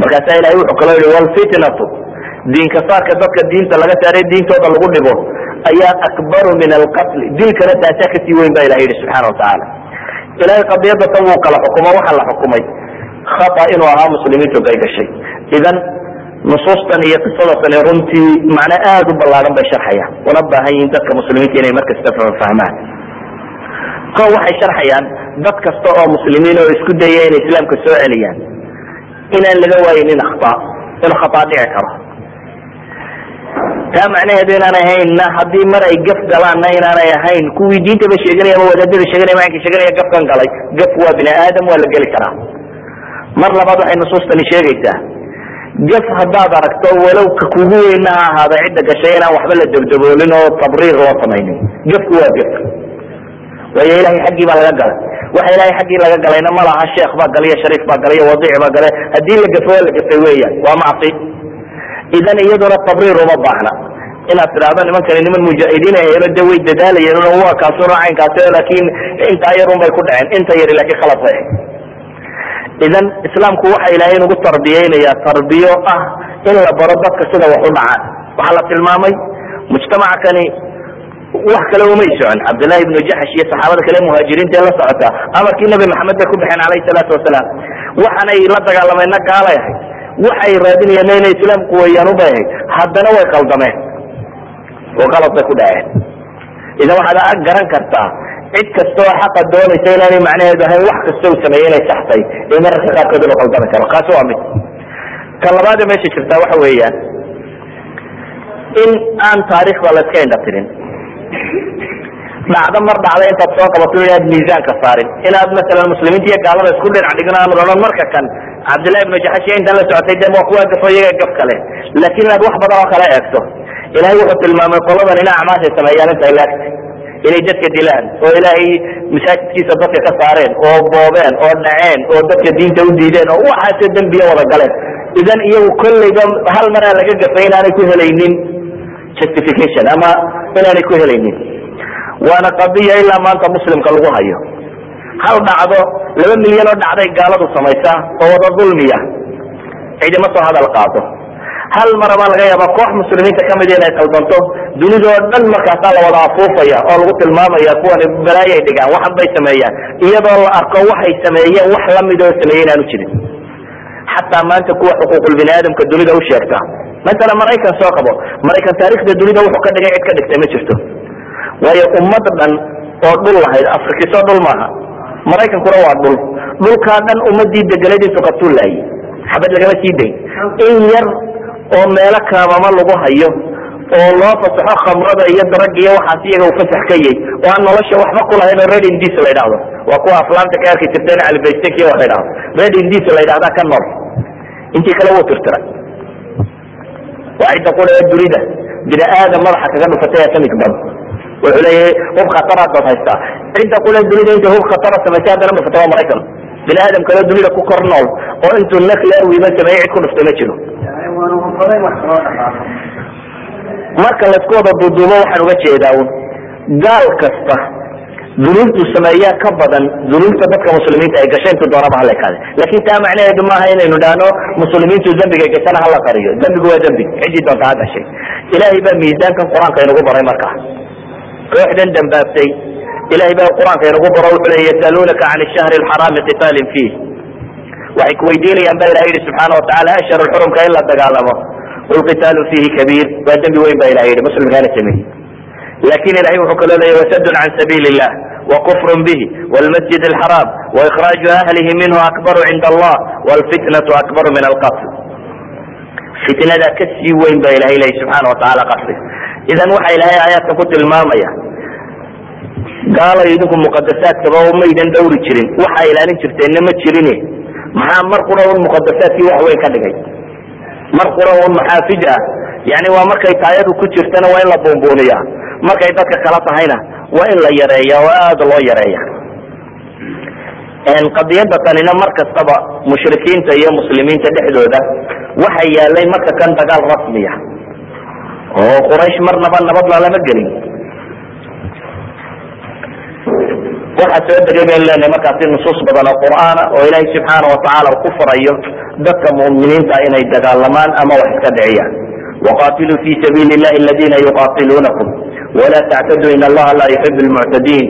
markaasaa ilahay wuxuu kaloo yihi walfitnatu diinka saarka dadka diinta laga saaray diintooda lagu dhibo ayaa akbaru min alqatl. Dilkana taasaa ka sii weyn ba ilahay yihi subxana watacaala ilahay qadiyada tan wuu kala xukumo waxaa la xukumay khata inuu ahaa muslimiintu bay gashay idan nusuustan iyo qisadasani runtii macno aada u ballaaran bay sharxayaan. Una baahan yihiin dadka muslimiinta inay markasta fahmaan ko waxay sharxayaan dad kasta oo muslimiin oo isku daya inay islaamka soo celiyaan. Inaan laga waayinin akhta inuu khata dhici karo. Taa macnaheedu inaan ahaynna haddii mar ay gaf galaanna inaanay ahayn kuwii diintaba sheeganaya ama wadaadada sheeganaya maanka sheeganaya gafkan galay gaf waa bini aadam waa la geli karaa. Mar labaad waxay nusuustani sheegaysaa gaf haddaad aragto walow ka kugu weynna ha ahaada cidda gashay inaan waxba la dabdaboolin oo tabriir loo samaynin. Gafku waa gaf waayo ilahay xaggii baa laga galay. Waxa ilahay xaggii laga galayna ma laha sheekh baa galay iyo shariif baa galay iyo baa galay. Haddii la gafo la gafay weeyaan. Waa macsi. Idan iyaduna tabriir uma baahna. Inaad tidhaahdo nimankani niman mujaahidiin ahayno de way dadaalayeen waa kaasuna caynkaasi laakiin intaa yarun bay ku dhaceen. Inta yari laakiin khalad bay idan islaamku waxa ilaahay nagu tarbiyeynaya tarbiyo ah in la baro dadka sida wax u dhacaan. Waxaa la tilmaamay mujtamaca kani wax kale umay socon cabdillahi ibnu jaxsh iyo saxaabada kale muhaajiriinta ee la socota. Amarkii nabi maxamed bay ku baxeen calayhi salaatu wasalaam waxaanay la dagaalamayna gaalay ahayd waxay raadinayeen inay islaamku weeyaan ubay ahayd haddana way qaldameen. Oo qalad bay ku dhaceen. Idan waxaad garan kartaa cid kasta xaqa doonaysa inaanay macnaheedu ahayn wax kasta uu inay saxtay ee mararka qaarkood qaldami karo. Kaasi waa mid. Ka labaade meesha jirtaa waxa weeyaan in aan taariikhda la iska indha dhacdo mar dhacda intaad soo qabato inaad miisaanka saarin inaad masalan muslimiinta iyo gaalada isku dhinac dhigno aan odhan marka kan cabdillahi ibnu jaxash iyo intaan la socotay de waa kuwa gafo iyaga gaf kale laakiin inaad wax badan oo kale eegto ilahay wuxuu tilmaamay qoladan ina acmaashay sameeyaan intay laagtay inay dadka dilaan oo ilaahay masaajidkiisa dadka ka saareen oo boobeen oo dhaceen oo dadka diinta u diideen oo waxaase dembiya wada galeen idan iyagu kolleyba hal maraa laga gafay inaanay ku helaynin justification ama inaanay ku helaynin. Waana qadiya ilaa maanta muslimka lagu hayo. Hal dhacdo laba milyan oo dhacday gaaladu samaysaa oo wada dulmiya. Cidima soo hadal qaado hal mara baa laga yaaba koox muslimiinta ka mid inay qaldanto dunidoo dhan markaasaa la wada afuufaya oo lagu tilmaamaya kuwani balaayay dhigaan waxan bay sameeyaan. Iyadoo la arko waxay sameeyeen wax la mid oo sameeye inaanu jirin. Xataa maanta kuwa xuquuqul aadamka dunida u masala maraykan soo qabo maraykan taarikhda dunida wuxuu ka dhigay cid ka dhigtay ma jirto. Waayo ummad dhan oo dhul lahayd afrikiso dhul maaha maraykankuna waa dhul. Dhulkaa dhan ummadii deganayd intuu qabtuu laayay xabad lagama sii dayn in yar oo meelo kaamama lagu hayo oo loo fasaxo khamrada iyo darag iyo waxaas iyaga uu fasax ka yahy oo aan nolosha waxba kulahayn oo red indis la yidhahdo waa kuwa aflaanta ka arki jirteen calibaystek iyo wax la yidhahdo red indis la yidhahdaa ka nool. Intii kale wuu tirtiray waa cidda qura ee dunida. Bini aadam madaxa kaga dhufatay atomic bomb wuxuu leeyahay hub khataraad baad haystaa cidda qura dunida intay hub khatara samaysay haddana dhufata waa maraykan bini aadam kaleo dunida ku kor nool oo intuu nuclear wiiman sameeyey cid ku dhuftay ma jiro. Marka laysku wada duuduubo waxaan uga jeedaa un. Gaal kasta dunuubtu sameeyaa ka badan dunuubta dadka muslimiinta ay gashay intu doonaba hala ekaade laakiin taa macnaheedu maaha inaynu dhahno muslimiintu dembigay gashana hala qariyo dembigu waa dembi. Ciddii doonta ha gashay. Ilaahay baa miisaankan qur'aanka inagu baray markaa kooxdan dambaabtay. Ilahay baa qur'aanka inagu baro wuxuu leya yasaluunaka can shahri lxaraami qitaalin fiih. Waxay kuweydiinayaan ba ilahay yihi subxaana watacala ashhar lxurumka in la dagaalamo. Qul qitaalu fiihi kabiir. Waa dembi weyn ba ilahay yihi muslimkaana sameeyey lakin ilahay wuxuu kaloo leeya wasadun can sabiili illah وكفر به والمسجد الحرام وإخراج أهله منه أكبر عند الله والفتنة أكبر من القتل فتنة كسي وين با إلهي إلهي سبحانه وتعالى قتله إذا وحى إلهي آيات كنت المامية قال يدكم مقدسات كما وما إذن دوري جرين وحى إلهي جرت إنما جريني محا مرقنا والمقدسات في وحوين كدقي مرقنا والمحافجة يعني ومركي تايدو كجرتنا markay dadka kala tahayna waa in la yareeya oo aada loo yareeya qadiyadda tanina mar kastaba mushrikiinta iyo muslimiinta dhexdooda waxaa yaalay marka kan dagaal rasmiya ah oo quraysh marnaba nabad lama gelin. Waxaa soo degay baynu leenahay markaasi nusuus badan oo qur'aana oo ilaahay subxaana watacaala ku farayo dadka mu'miniinta inay dagaalamaan ama wax iska dhiciyaan. Waqaatiluu fi sabiili llahi aladiina yuqaatiluunakum. ولا تعتدوا إن الله لا يحب المعتدين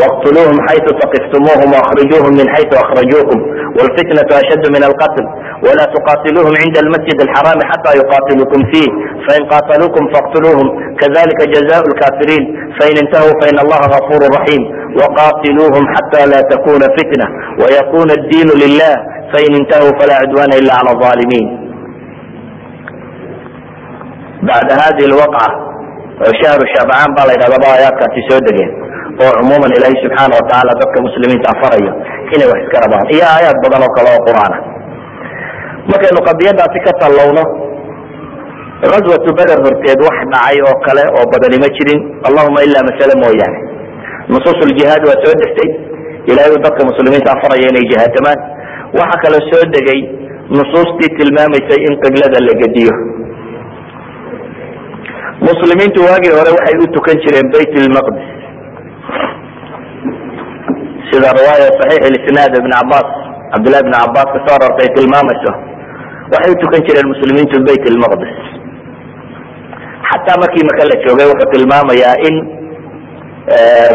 واقتلوهم حيث ثقفتموهم واخرجوهم من حيث اخرجوكم والفتنة اشد من القتل ولا تقاتلوهم عند المسجد الحرام حتى يقاتلوكم فيه فان قاتلوكم فاقتلوهم كذلك جزاء الكافرين فان انتهوا فان الله غفور رحيم وقاتلوهم حتى لا تكون فتنة ويكون الدين لله فان انتهوا فلا عدوان الا على الظالمين بعد هذه الوقعة shahru shacbacaan baa la yidhahdaa ba aayaadkaasi soo degeen oo cumuuman ilaahay subxaana watacaala dadka muslimiinta farayo inay wax iska rabaan. Iyo aayaad badan oo kale oo qur'aana ah. markaynu qadiyadaasi ka tallowno aswatu beder horteed wax dhacay oo kale oo badani ma jirin. Allahuma ilaa masale mooyaane. Nusuusuljihaad waa soo degtay. Ilaahayu dadka muslimiinta faraya inay jihaatamaan waxa kale soo degay nusuustii tilmaamaysay in qiblada la gediyo muslimiintu waagii hore waxay u tukan jireen bayt lmaqdis sida riwaaya saxiix isnaad ibn cabaas cabdillahi ibn cabaas ka soo arortay tilmaamayso waxay u tukan jireen muslimiintu bayt lmaqdis xataa markii maka la joogay wuxuu tilmaamayaa in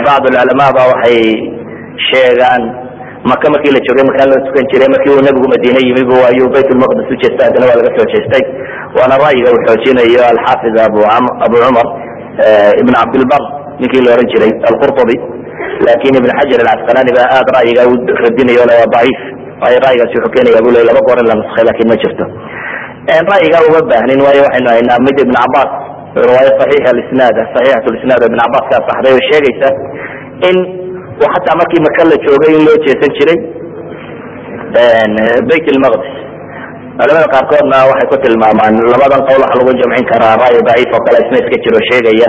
bacd culamaa ba waxay sheegaan maka markii la joogay makaa loo tukan jiray markii uu nabigu madiine yimi bu ayuu bayt lmaqdis ujeesta haddana waa laga soo jeestay waana ra'yiga uu xoojinayo alxaafid abu cumar ibn cabdilbar ninkii la ohan jiray alqurطubi laakiin ibn xajar alcasqalani ba aad ra'yiga u radinayo le waa daciif waayo ra'yigaasi wuxuu keenaya bu le laba goor in la nuskay laakiin ma jirto. Ra'yiga uma baahnin waayo waxaynu haynaa mid ibn cabaas riwaaya saxiix alisnaad saxiixat lisnaad ibn cabaas ka asaxday oo sheegaysa in xataa markii maka la joogay in loo jeesan jiray bayt lmaqdis culamada qaarkoodna waxay ku tilmaamaan labadan qowl waxa lagu jamcin karaa ra'yi daciif oo kale isna iska jiro sheegaya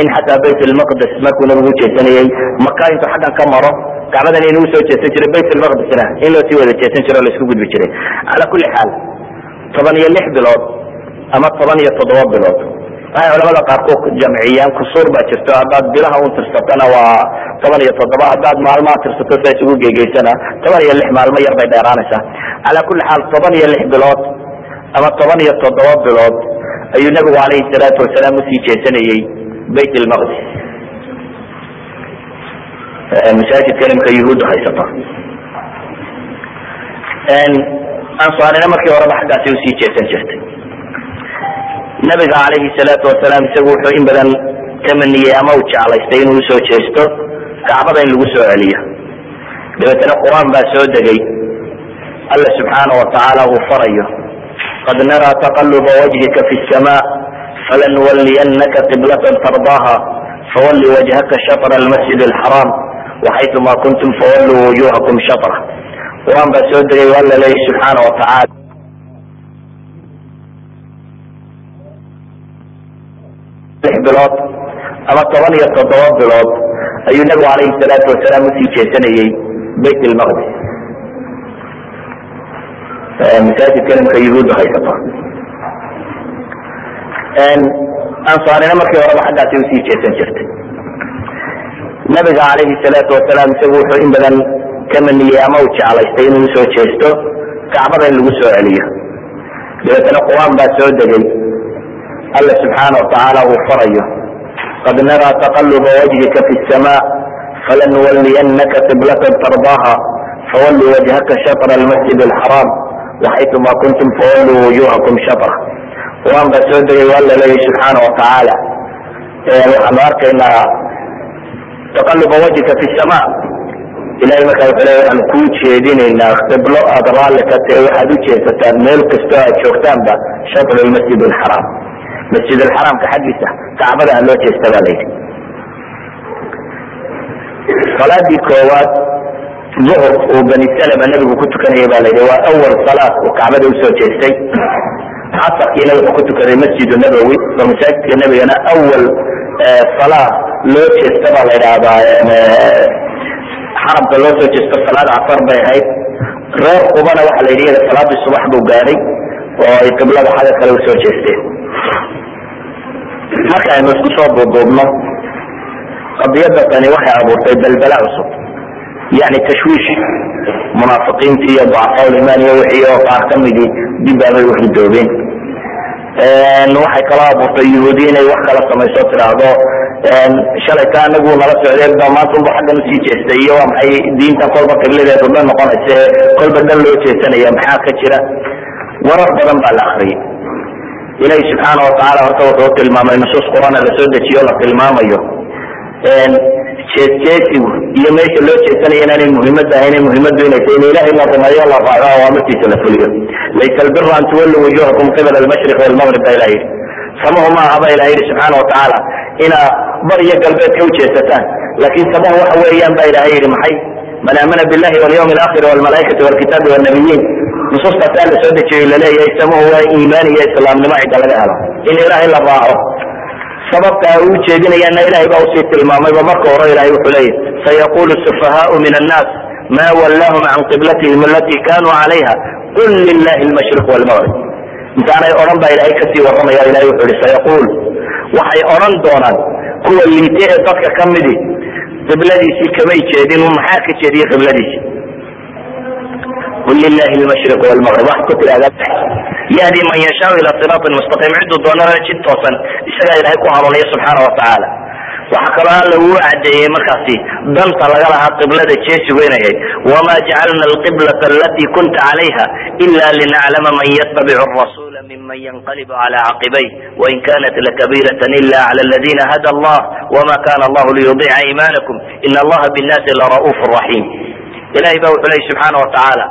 in xataa bayt lmaqdis markuu nabigu ujeesanayey maka intuu xaggan ka maro kacbadan inuu soo jeesan jiray bayt lmaqdisna in loo sii wada jeesan jiro o la isku gudbi jiray. Cala kuli xaal toban iyo lix bilood ama toban iyo toddoba bilood waxay culamada qaar ku jamciyaan kusuur baa jirto. Haddaad bilaha un tirsatana waa toban iyo toddoba. Haddaad maalmaha tirsato sa isugu geegeysana toban iyo lix maalmo yar bay dheeraanaysaa. Calaa kulli xaal toban iyo lix bilood ama toban iyo toddoba bilood ayuu nabigu calayhi salaatu wasalaam u sii jeesanayey bayt lmaqdis masaajidkan imika yuhuuddu haysato. Ansaarina markii horeba xaggaasi u sii jeesan jirtay nabiga calayhi salaatu wasalaam isagu wuxuu in badan tamaniyey ama uu jeclaystay inuu u soo jeesto kacbada in lagu soo celiyo. Dabeetana qur'aan baa soo degay. Alla subxaana watacaala uu farayo. Qad naraa taqaluba wajhika fi sama falanuwaliyannaka qiblatan tardaaha fawalli wajhaka shatra almasjid alxaraam waxaytuma kuntum fawalluu wujuhakum shatra qur'aan baa soo degay waa la leeyahy subxaana watacaala bilood ama toban iyo toddoba bilood ayuu nabigu calayhi salaatu wasalaam u sii jeesanayey bayt lmaqdis masaajidkan imika yuhuuddu haysato ansaarina markii horeba xaggaasi u sii jeesan jirtay. Nabiga calayhi salaatu wasalaam isagu wuxuu in badan tamaniyey ama uu jeclaystay inuu u soo jeesto kacbada in lagu soo celiyo. Dabeetana qur'aan baa soo degay alla subxaana watacaala uu farayo qad naraa taqaluba wajhika fi sama falanuwaliyannaka qiblatan tardaaha fawalli wajhaka shatra almasjid alxaraam waxaytuma kuntum fawalluu wujuhakum shatra qur'aan baa soo degay waa la leeyahy subxaana watacaala waxaanu arkaynaa taqaluba wajhika fi sama ilahay markaa wuxuu leya waxaan kuu jeedinaynaa qiblo aad raalli ka tahe waxaad u jeesataan meel kastoo aad joogtaanba shatr lmasjid alxaraam masjid alxaraamka xaggiisa kacbada ha loo jeesta baa layidhi salaadii koowaad duhur uu bani salama nabigu ku tukanayay baa layidhi waa awal salaad uu kacbada u soo jeestay. Casarkiina wuxuu ku tukaday masjid nabowi oo masaajidka nabigana awal salaa loo jeesta baa la idhaahdaa xarabka loo soo jeesto salaad casar bay ahayd. Reer qubana waxa la yidhi iyaga salaadii subax buu gaadhay oo ay qiblada xagga kale u soo jeesteen marka aynu isku soo duuduubno qadiyada tani waxay abuurtay balbala cusub yani tashwiish munaafiqiintii iyo dacfaa imaan iyo wixii oo qaar kamidii dibbaabay uhidoobeen waxay kaloo abuurtay yahuudi inay wax kala samayso tiraahdo shalayta anagu nala socdeen ba maanta unba xaggan u sii jeestay iyo waa maxay diinta kolba qibladeedu dhan noqonaysa kolba dhan loo jeesanaya maxaa ka jira? Warar badan baa la akriyay ilahi subxaana watacaala horta wuxuu tilmaamay nusuus quraan la soo dejiyo la tilmaamayo. Jeesjeesigu iyo meesha loo jeesanaya inaanay muhiimada ahayn muhiimadu inay tahay in ilahay la rumeeyo la raaco awaamirtiisa la fuliyo. Laysa albira an tuwallu wujuhakum qibala almashriq walmaghrib ba ilah yidhi. Samahu ma aha ba ilah yidhi subxaana watacaala inaa bar iyo galbeed ka ujeesataan laakin samahu waxa weeyaan ba ilahay yidhi maxay? Man aamana billahi walyawmi alaakhir walmalaikati walkitaabi walnabiyiin nusuustaasaa la soo dejiyey la leeyahay samahu waa iimaan iyo islaamnimo cidda laga helo. In ilaahay la raaco sababta ay u jeedinayaana ilahay baa u sii tilmaamayba marka hore ilahay wuxuu leeyahy sayaqulu sufahaau min annaas ma wallahum can qiblatihim alati kanuu calayha qul lilahi lmashriq walmaghrib. Intaanay odhan baa ilahay ka sii warramaya ilahay wuxuu yihi sayaqul waxay odhan doonaan kuwa liite ee dadka ka midi qibladiisii kamay jeedin maxaa ka jeediyey qibladiisi qul lilahi lmashriq walmaghrib waxaad ku tidhahdaa yahdi man yashaau ila siraatin mustaqiim ciduu doonana jid toosan isagaa ilahay ku hanuuniya subxaana watacaala waxaa kaloo alla cadeeyey markaasi danta laga lahaa qiblada jeesigu inay ahayd wama jacalna alqiblata alati kunta calayha ila linaclama man yatabicu rasula miman yanqalibu cala caqibay wain kanat lakabiirata ila cala aladina hada allah wama kana allahu liyudica iimanakum in allaha binnaasi lara'uuf raxiim ilahay ba wuxuu leyi subxaana watacaala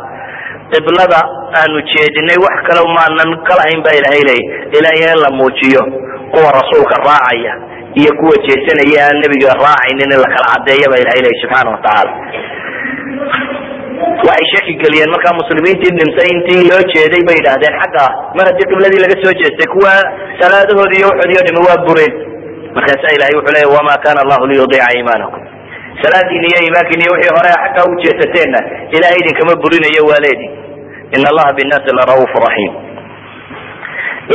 qiblada aanu jeedinay wax kale maanan kalahayn ba ilahay leeyay ilaahay in la muujiyo kuwa rasuulka raacaya iyo kuwa jeesanaya aan nebiga raacaynin in la kala cadeeya ba ilahay leeyay subxaana watacaala waxay shaki geliyeen. Markaa muslimiintii dhintay intii loo jeeday bay yidhaahdeen xagga mar haddii qibladii laga soo jeestay kuwa salaadahoodi iyo waxoodii o dhami waa bureen. Markaasa ilahay wuxuu leeya wama kana allahu liyudiica iimaanakum salaadiin iyo iimaankiin iyo wixii hore xaggaa u jeesateenna ilahay idinkama burinayo waa leedi in allaha binnaasi lara'uuf raxiim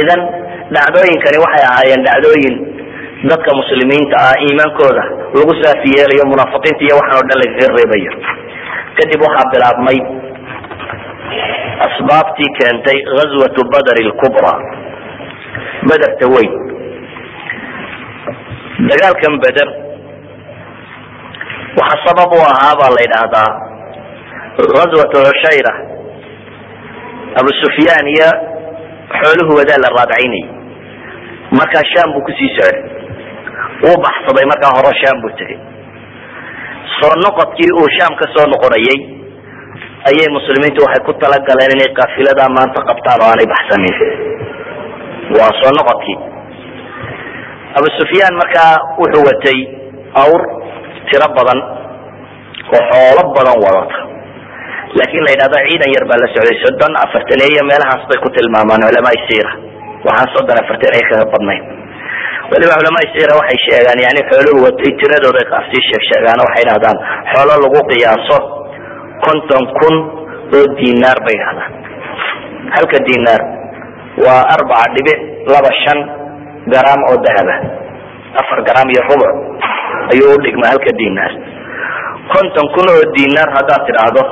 idan dhacdooyinkani waxay ahaayeen dhacdooyin dadka muslimiinta ah iimaankooda lagu saafi yeelayo munaafiqiinta iyo waxaan o dhan lagaga reebayo. Kadib waxaa bilaabmay asbaabtii keentay gazwatu badr lkubra bederta weyn. Dagaalkan beder waxa sabab u ahaa baa la yidhaahdaa gazwatu cushayra abu sufyaan iyo xooluhu wadaa la raadcaynayay markaa sham buu ku sii socday. Wuu baxsaday markaa hore sham buu tegay soo noqodkii uu sham ka soo noqonayay ayay muslimiintu waxay ku talagaleen inay kaafiladaa maanta qabtaan oo aanay baxsanin waa soo noqodkii. Abu sufyaan markaa wuxuu watay awr tiro badan oo xoolo badan wadata. Laakin la yidhahdo ciidan yar baa la socday soddon afartaneeyo meelahaas bay ku tilmaamaan culamaa sira waxaan soddon afartaneeyo kaga badnayn. Weliba culamaa sira waxay sheegaan yani xooluhu watay tiradooda qaafsii sheeg sheegaan waxay dhahdaan xoolo lagu qiyaaso konton kun oo dinaar bay dhahdaan halka dinaar waa arbaca dhibic laba shan garaam oo dahaba afar garaam iyo rubuc ayuu udhigmaa halka dinaar konton kun oo dinaar haddaad tidhaahdo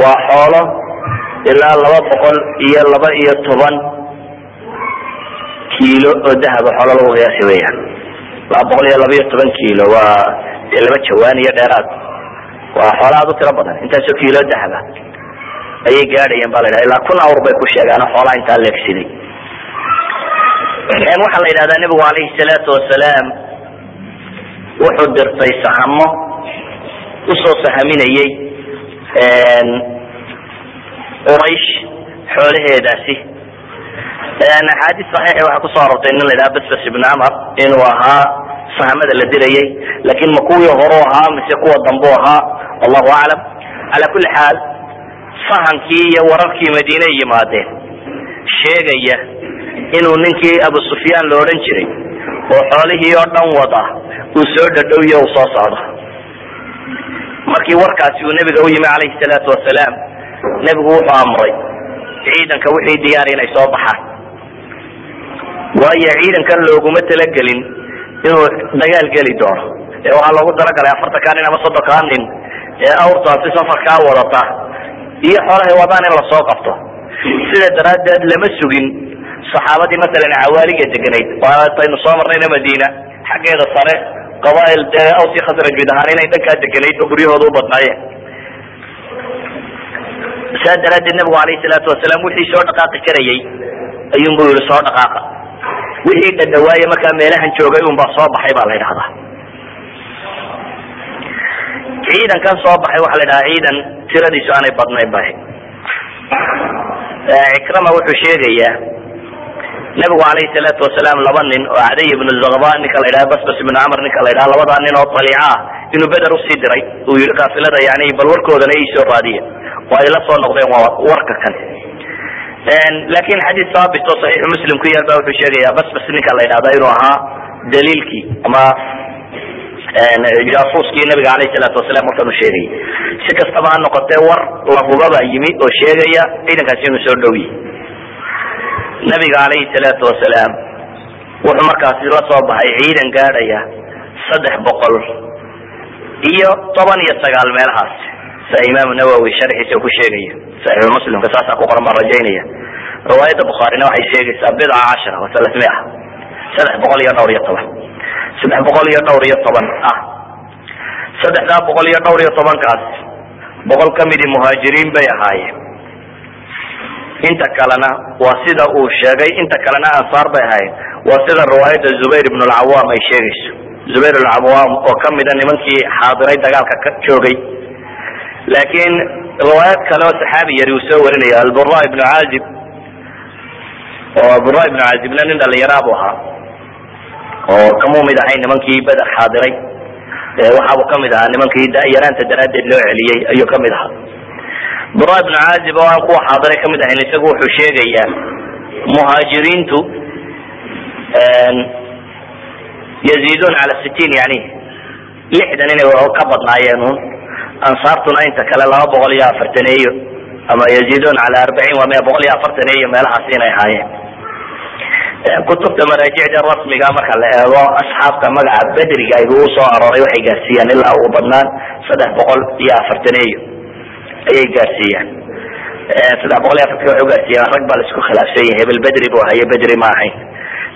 waa xoolo ilaa laba boqol iyo laba iyo toban kiilo oo dahaba xoolo lagu qiyaasi weyaan laba boqol iyo laba iyo toban kiilo waa dee laba jawaan iyo dheeraad. waa xoolo aad u tiro badan intaasoo kiilo dahaba ayay gaadhayeen ba la ydhaha ilaa kun awr bay ku sheegaan xoolaa intaa leegsiday waxaa la yidhahdaa nebigu alayhi salaatu wasalaam wuxuu dirtay sahamo u soo sahaminayay quraysh xoolaheedaasi. Axaadiis saxiixi waxaa ku soo arortay nin la yidhaha basbas ibn camar inuu ahaa sahamada la dirayay laakin ma kuwii horu ahaa mise kuwa dambu ahaa allahu aclam. Cala kuli xaal fahankii iyo wararkii madiine yimaadeen sheegaya inuu ninkii abu sufyaan la odhan jiray oo xoolihii oo dhan wada uu soo dhadhowyo uu soo socdo. Markii warkaasi uu nebiga u yimi calayhi salaatu wasalaam nebigu wuxuu amray ciidanka wixii diyaar inay soo baxaan. Waayo ciidankan looguma talagelin inuu dagaal geli doono. Ee waxaa loogu talagalay afartankaa nin ama soddonkaa nin ee awrtaasi safarkaa wadata iyo xoolahay wadaan in la soo qabto. Sida daraaddeed lama sugin saxaabadii masalan cawaaliga deganayd waataynu soo marnayna madiina xaggeeda sare qabail dee awsi khasraj mid ahaan inay dhankaa deganayd oo guryahooda u badnaayeen. Saa daraaddeed nabigu alayhi salaatu wasalaam wixii soo dhaqaaqi karayay ayuunbu yihi soo dhaqaaqa. Wixii dhadhawaaye markaa meelahan joogay unbaa soo baxay baa la yidhahdaa ciidankan soo baxay waxaa la yidhahaa ciidan tiradiisu aanay badnayn ba cikrama wuxuu sheegayaa nabigu alayhi salaatu wasalaam laba nin oo cadiy ibnu zakba ninka la yidhaha basbas ibnu camr ninka la yidhaha labadaa nin oo daliica ah inuu beder u sii diray uu yihi kaafilada yani bal warkoodana iisoo raadiya ay la noqdeen waa warka kan. Lakin xadiis haabit oo saxiixu muslim ku yaal ba wuxuu sheegaya basbas ninka la yidhahda inuu ahaa daliilkii ama jasuuskii nabiga alayh salaatu wasalaam markan u sheegayay si kastaba ha noqotee war lahubaba yimi oo sheegaya ciidankaasi inuu soo dhow nabiga alayhi salaatu wasalaam wuxuu markaasi la soo baxay ciidan gaadhaya saddex boqol iyo toban iyo sagaal meelahaas. Sia imaamu nawowi sharxiisa ku sheegaya saxiixu muslimka saasaa ku qoran baan rajaynaya. Riwaayadda bukhaarina waxay sheegaysaa bidca cashara wa salasmia saddex boqol iyo dhowr iyo toban. Saddex boqol iyo dhowr iyo toban ah. Saddexdaa boqol iyo dhowr iyo tobankaas boqol kamidii muhaajiriin bay ahaayeen inta kalena waa sida uu sheegay inta kalena ansaar bay ahaayeen waa sida riwaayadda zubayr ibn lcawaam ay sheegayso. Zubayr alcawaam oo kamida nimankii xaadiray dagaalka ka joogay. Laakiin riwaayad kale oo saxaabi yari uu soo warinaya albura ibnu caazib oo albura ibnu caazibna nin dhalinyaraa bu ahaa oo kamuu mid ahay nimankii beder xaadiray. Waxaabuu ka mid ahaa nimankii yaraanta daraaddeed loo celiyey ayuu ka mid ahaa bura ibnu caazib oo aan kuwa xaadiray ka mid ahayn isagu wuxuu sheegayaa muhaajiriintu yaziiduun cala sitiin yani lixdan inay ka badnaayeen un ansaartuna inta kale laba boqol iyo afartaneeyo ama yaziiduun cala arbaciin waa mia boqol iyo afartaneeyo meelahaas inay ahaayeen. Kutubta maraajicda rasmiga marka la eego asxaabta magaca bedriga aygu u soo arooray waxay gaarsiiyaan ilaa ugu badnaan saddex boqol iyo afartaneeyo ayay gaarsiiyaan saddex boqol iyo afartan waxay ugaarsiiyaan rag baa la isku khilaafsan yahay hebel bedri buu haye bedri ma ahayn.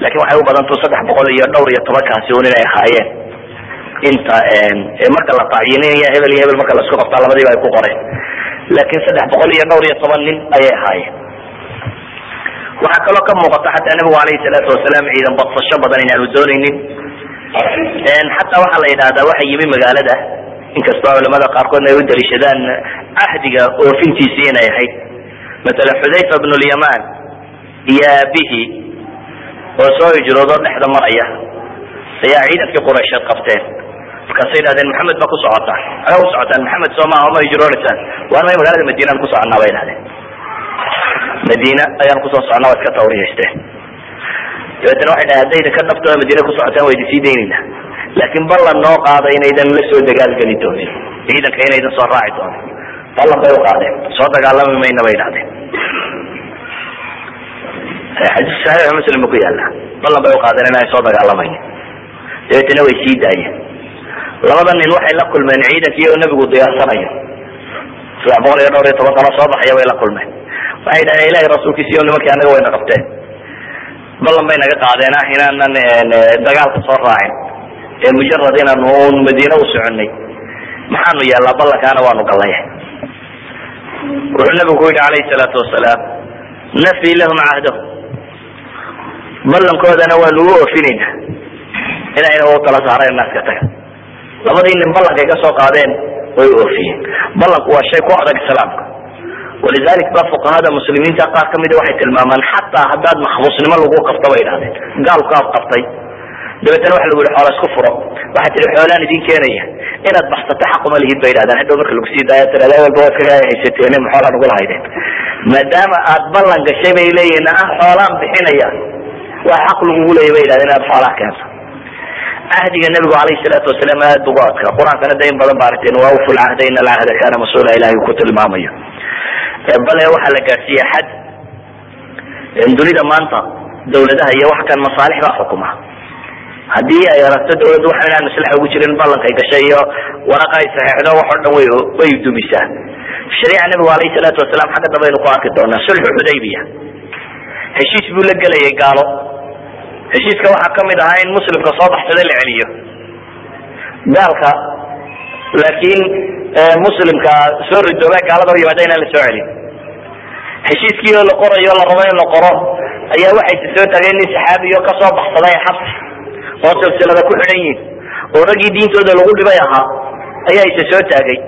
Lakin waxay u badantu saddex boqol iyo dhowr iyo tobankaasi un inay ahaayeen. Inta marka la tacyiniya hebel iyo hebel marka la isku qabtaa labadiiba ay ku qoreen laakin saddex boqol iyo dhowr iyo toban nin ayay ahaayeen. Waxaa kaloo ka muuqata xataa nabigu alayhi salaatu wasalaam ciidan badsasho badan inaanu doonaynin. Xataa waxaa la yidhahdaa waxa yimi magaalada inkastoo culamada qaarkoodna ay u daliishadaan cahdiga oofintiisii inay ahayd. Masala xudayfa bnu lyaman iyo aabihi oo soo hijroodo dhexda maraya ayaa ciidankii quraysheed qabteen. Markaasay idhahdeen maxamed baa ku socotaan aga u socotaan maxamed soo maaha ma hijroonaysaan? Waan may magaalada madiinaan ku soconaa bay idhahdeen madiina ayaan ku soo socnaa waa iska tawriyaysteen dabeetana waxay dhahay haddaydan ka dhabtoo madiina ku socotaan idin sii daynayna laakin ballan noo qaada inaydan la soo dagaalgeli doonin. Ciidanka inaydan soo raaci doonin. Ballan bay u qaadeen. Soo dagaalami mayna bay idhahdeen xadiis saxiix muslim ba ku yaalla ballan bay uqaadeen inaan soo dagaalamayn dabeetana way sii daayeen. Labada nin waxay la kulmeen ciidankii oo nebigu diyaarsanayo saddex boqol iyo dhowr iyo toban kano soo baxaya bay la kulmeen. Waxay dhaheen ilahay rasuulkiisiyo nimankii anaga wayna qabteen ballan bay naga qaadeen ah inaanan dagaalka soo raacin ee mujarad inaanu un madiine u soconay. Maxaanu yeelnaa ballankaana waanu gallaya wuxuu nabigu ku yidhi alayhi salaatu wasalaam nafi lahum cahdahum ballankoodana waanu u oofinayna inayna u tala saareen naaska taga. Labadii nin ballankay ka soo qaadeen way oofiyeen. Ballanku waa shay ku adag islaamka. Walidalik ba fuqahada muslimiinta qaar kamida waxay tilmaamaan xataa haddaad maxbuusnimo lagu qabto bay idhahdeen gaalku aad qabtay dabeetana waxa lagu yihi xoola isku furo. Waxaa tihi xoolaan idin keenaya inaad baxsato xaquma lihid bay idhahdeen hadhow marka lagu sii daaya tirada walba waad kaga haysateen maxoolaan ugu lahaydeen maadaama aad ballan gashay bay leeyihiin ah xoolaan bixinaya waa xaq lagugu leeya bay yidhahdeen inaad xoolaa keento. Cahdiga nabigu alayhi salaatu wasalaam aad bugu adkaa. Qur'aankana da in badan ba waa uful cahda ina alcahda kana mas'uula ilahay ku tilmaamayo. Bale waxaa la gaadhsiiya xad dunida maanta dawladaha iyo wax kan masaalix baa xukuma haddii ay aragto dawladdu waxa inaan maslaxa ugu jirin ballankay gashay iyo waraqa ay saxeexdo wax oo dhan way dumisaa shariica nabigu alayhi salaatu wasalaam xagga dambe aynu ku arki doonaa sulxu xudaybiya heshiis buu la gelayay gaalo. Heshiiska waxaa ka mid ahaa in muslimka soo baxsada la celiyo gaalka laakiin muslimka soo ridooba gaalada u yimaada inaan la soo celin. Heshiiskii oo la qorayo la rabo in la qoro ayaa waxayse soo taageen nin saxaabiyo ka soo baxsaday xabsi oo silsilada ku xidhan yihiin oo raggii diintooda lagu dhibay ahaa ayaa ise soo taagay.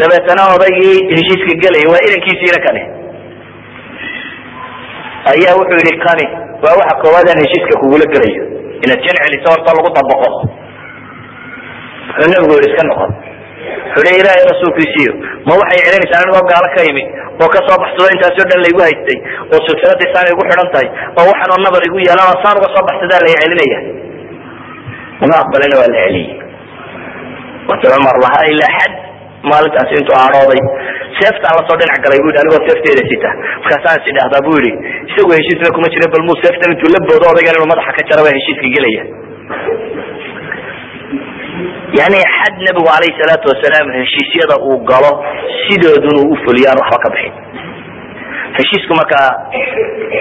Dabeetana odaygii heshiiska gelaya waa idankiisiina kani ayaa wuxuu yihi kani waa waxa koowaad aan heshiiska kugula gelayo. Inaad jan celiso horta lagu dabaqo wuxuu nabigu yihi iska noqon wuxuu hi ilaahay ma waxay celinaysaa anigoo gaalo ka yimi oo ka soo baxsado intaasoo dhan laygu haystay oo silsiladii saan igu xidhan tahay oo waxaanoo nabar igu yeelan oo saan uga soo baxsadaa lay celinaya. Uma aqbalina waa la celiyey. Wata cumar lahaa ilaa xad maalintaasi intuu aadhooday seeftaan la soo dhinac galay bu yidhi anigoo seefteeda sita. Markaasaan is idhaahdaa bu yidhi isagu heshiisna kuma jira bal muu seeftan intuu la boodo odaygan inuu madaxa ka jara baa heshiiska gelaya yani xad nabigu alayhi salaatu wasalaam heshiisyada uu galo sidoodun uu ufuliyaan waxba ka bixin. Heshiisku markaa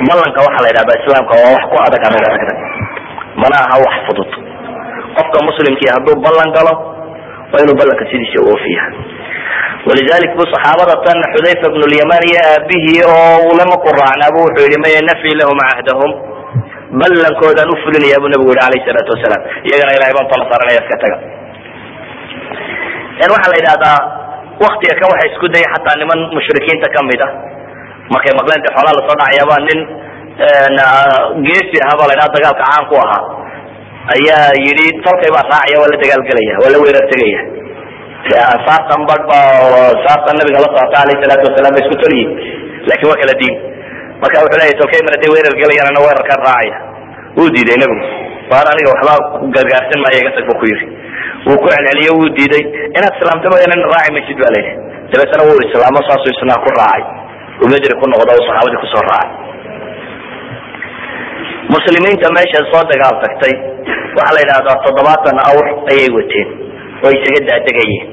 ballanka waxaa la yidhahdaa islaamka waa wax ku adag adag adag. Mana aha wax fudud. Qofka muslimkii hadduu ballan galo waa inuu ballanka sidiisa u oofiya walidalik bu saxaabada tan xudayfa bnu lyaman iyo aabihii oo ulama ku raacnaabu wuxuu yihi maya nafyi lahum cahdahum. Ballankoodaan ufulinaya bu nabigu yihi alayhi salaatu wasalaam iyagana ilahay baan tala saaranaya iska taga waxaa la yidhahdaa waktiga kan waxa isku daya xataa niman mushrikiinta ka mid a markay maqleen de xoolaa la soo dhacayaaba nin geesi ahaba la ydhaha dagaalka caan ku ahaa. Ayaa yidhi tolkay baa raacaya waa la dagaalgelaya waa la weerar tegaya. Ansaartan bad ba nabiga la socota alayh salaatu wasalam ba isku toliyi laakiin waa kala diin. Marka wuxuu leeyahy tolkay haday weerar gelayaan ana weerarkan raacaya. Wuu diiday nabigu. Waar aniga waxba gargaarsan maayo iga tag bu ku yidhi wuu ku celceliye wuu diiday. Inaad islaamta mooyaan in raaci maysid ba layidhi dabeetana wuu islaamo saasuu isnaa ku raacay. Uu medri ku noqdo u saxaabadii ku soo raacay. Muslimiinta meesha soo dagaal tagtay waxaa la yidhahdaa toddobaatan awr ayay wateen. Oo isaga daadegayeen.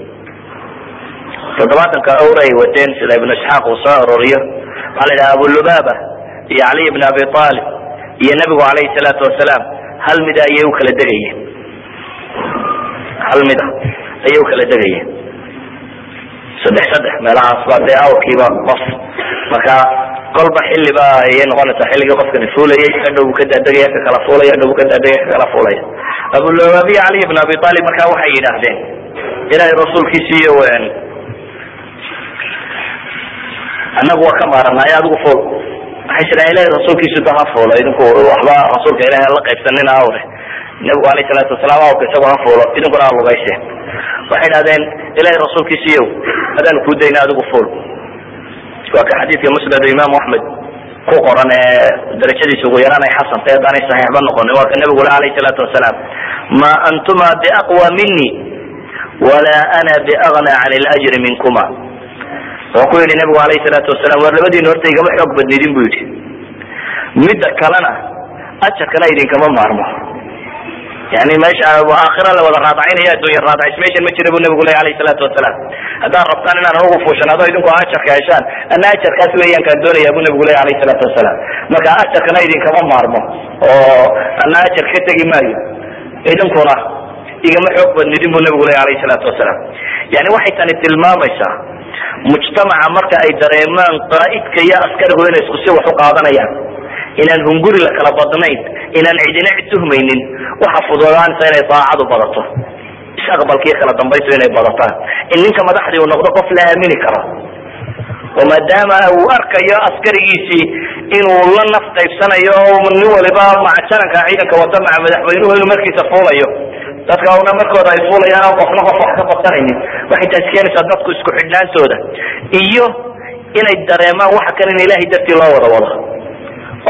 Toddobaatanka awr ayay wateen sida ibnu isxaaq uu soo aroriyo waxaa la yidhaha abulubaba iyo caliy ibn abi aalib iyo nabigu alayhi salaatu wasalaam hal mida ayay u kala degayeen hal mida ayay u kala degayeen saddex saddex meelahaas ba dee awrkiiba qof. Marka kolba xiliba ayay noqonaysaa xilligii qofkani fuulayay hadhow buu ka daadegaya ka kala fuulaya hadhow buu ka daadegaya ka kala fuulaya. Abulababiya cali ibn abi aalib marka waxay yidhaahdeen ilaahay rasuulkiisiiyo annagu waa ka maaranay adigu fuul. Waxay tidhahan ilahay rasuulkiisu da fuulo idinku waxba rasuulka ilahay la qaybsanina awre nabigu alayh salaatu wasalaam awrka isagu ha fuulo idinkuna ha lugayseen waxay idhahdeen ilahay rasuulkiisiiyow adaanu kuu dayna adigu fuul. Waa ka xadiidka musnad imaamu axmed. Ku qoran ee darajadiisa ugu yaraan ay xasan tahay haddaanay saxiixba noqonin waa ka nabigu le alayh salaatu wasalaam ma antuma biaqwa mini walaa ana biagna can ljri minkuma. Wuxuu ku yidhi nabigu alayh salaatu wasalaam war labadiina horta igama xoog badnidin bu yidhi. Midda kalena ajarkana idinkama maarmo yani meesha aakhira la wada raadacaynaya addunya raadacays meeshan ma jira bu nabigu ley alayh salaatu wasalaam haddaad rabtaan inaan anugu fuushanaado idinku ajarka heshaan ana ajarkaas weeyaan kaan doonaya bu nabigu ley alayh salaatu wasalaam marka ajarkana idinkama maarmo oo ana ka tegi maayo idinkuna igama xoog badnidin bu nabigu ley alayh salaatu wasalaam yani waxay tani tilmaamaysaa mujtamaca marka ay dareemaan qaa'idka iyo askarigu inay isku si wax u qaadanayaan inaan hunguri la kala badnayn inaan cidina cid tuhmaynin waxa fududaanaysa inay daacadu badato. Isaqbalkiiyo kala dambaysu inay badataan. In ninka madaxdii uu noqdo qof la aamini karo. Oo maadaama uu arkayo askarigiisii inuu la naf qaybsanayo nin waliba maca jaranka ciidanka wata maca madaxweynuhu inuu markiisa fuulayo. Dadka una markooda ay fuulayaan oo qofna qof wax ka badsanaynin. Waxay taasi keenaysaa dadku isku xidhnaantooda iyo inay dareemaan waxa kan in ilahay dartii loo wada wado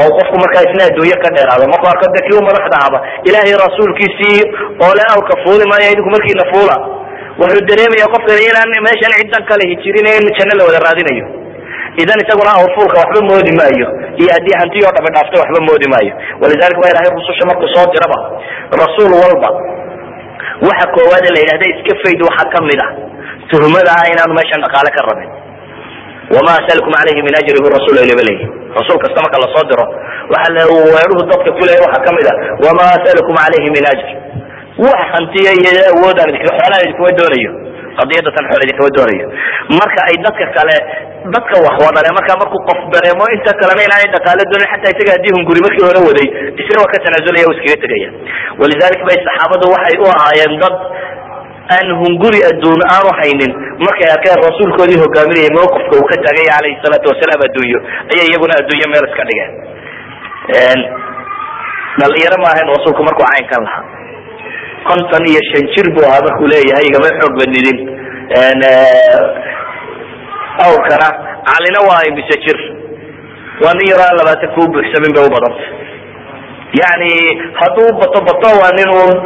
oo qofku markaa isna adduunye ka dheeraado markuu arko de kii u madaxda ahba ilaahay rasuulkiisii oo le awrka fuuli maayo idinku markiina fuula wuxuu dareemaya qofkani inaan meeshan ciddan kale hijirin in janno la wada raadinayo. Idan isaguna awrfuulka waxba moodi maayo iyo haddii hanti oo dhami dhaaftay waxba moodi maayo. Walidalik waa ilahay rususha markuu soo diraba. Rasuul walba waxa koowaad la yidhahda iska fayd waxaa ka mid ah. Tuhmada ah inaanu meeshan dhaqaale ka rabin wama asalkum alayhi min ajri bu rasul leeyi rasuul kasta marka la soo diro waxa weeruhu dadka kuleeya waxaa ka mid a wama asalkum alayhi min ajr wax hantiya iyo awoodaan xoolaha idinkuma doonayo qadiyada tan xool idinkama doonayo marka ay dadka kale dadka wax wadale marka markuu qof dareemo inta kalena inaanay dhaqaale doonin xataa isaga haddii hunguri markii hore waday isna waa ka tanaasulaya iskaga tegaya walidalik bay saxaabadu waxay u ahaayeen dad aan hunguri adduun aanu haynin markay arkeen rasuulkoodii hogaaminayay mawqifka uu ka taagay alayhi salaatu wasalaam adduunyo. Ayay iyaguna adduunyo meel iska dhigeen. Dhalinyaro ma ahayn rasuulku markuu caynkan lahaa. Konton iyo shan jir buu ahaa markuu leeyahay igama xoog badnidin. Awrkana calina waa imise jir. Waa nin yaroo aan labaatan kuu buuxsamin bay u badanta yani hadduu bato bato waa nin uun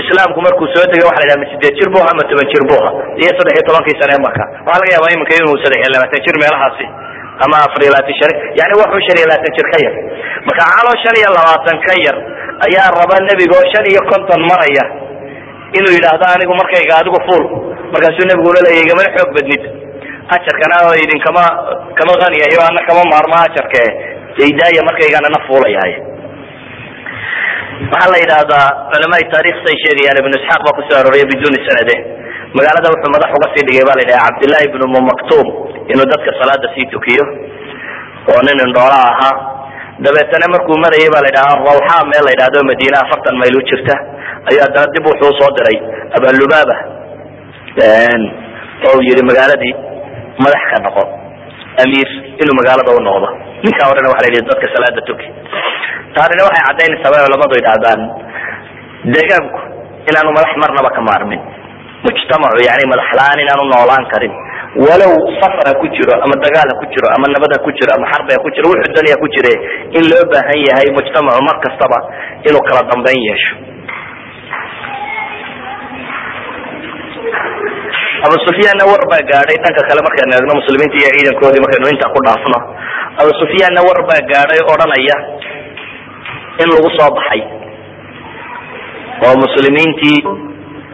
islaamku markuu soo degay waxa la yidhaha sideed jir bu aha ma toban jir bu aha iyo saddex iyo tobankii sane marka waxaa laga yaabaa iminka inuu saddex iyo labaatan jir meelahaasi ama afar iyo labaatan shan yani wuxuu shan iyo labaatan jir ka yar. Marka caloo shan iyo labaatan ka yar ayaa raba nebiga oo shan iyo konton maraya inuu yidhaahdo anigu markayga adigu fuul. Markaasuu nebiguna leeya igamana xoog badnid. Ajarkana idinkama kama haniyayo ana kama maarmo ajarke idaaya markaygana na fuulayahay waxaa la yidhahdaa culamaai taarikh say sheegayaan ibnu isxaaq baa ku soo arooriya biduni sanade. magaalada wuxuu madax uga sii dhigay ba la yidhaha cabdillahi ibnu mumaktum inuu dadka salaada sii tukiyo oo nin indhoola ahaa. dabeetana markuu marayay ba la yidhaha rawxa meel la yidhahdo madiine afartan mayl u jirta. Ayuu haddana dib wuxuu soo diray abalubaba oo uu yihi magaaladii madax ka noqo amiir inuu magaalada u noqdo ninkaa horena waxa la dadka salaada tuki taanina waxay caddaynaysaa bay culamadu yidhahdaan deegaanku inaanu madax marnaba ka maarmin. Mujtamacu yani madax la'aan inaanu noolaan karin. Walow safar ha ku jiro ama dagaal ha ku jiro ama nabad ha ku jiro ama xarbi ha ku jiro wuxuu dani ha ku jire in loo baahan yahay mujtamacu mar kastaba inuu kala dambeyn yeesho abu sufyaanna war baa gaadhay dhanka kale markaynu eegno muslimiinta iyo ciidankoodii markaynu intaa ku dhaafno. Abu sufyaanna war baa gaadhay odhanaya in lagu soo baxay. Oo muslimiintii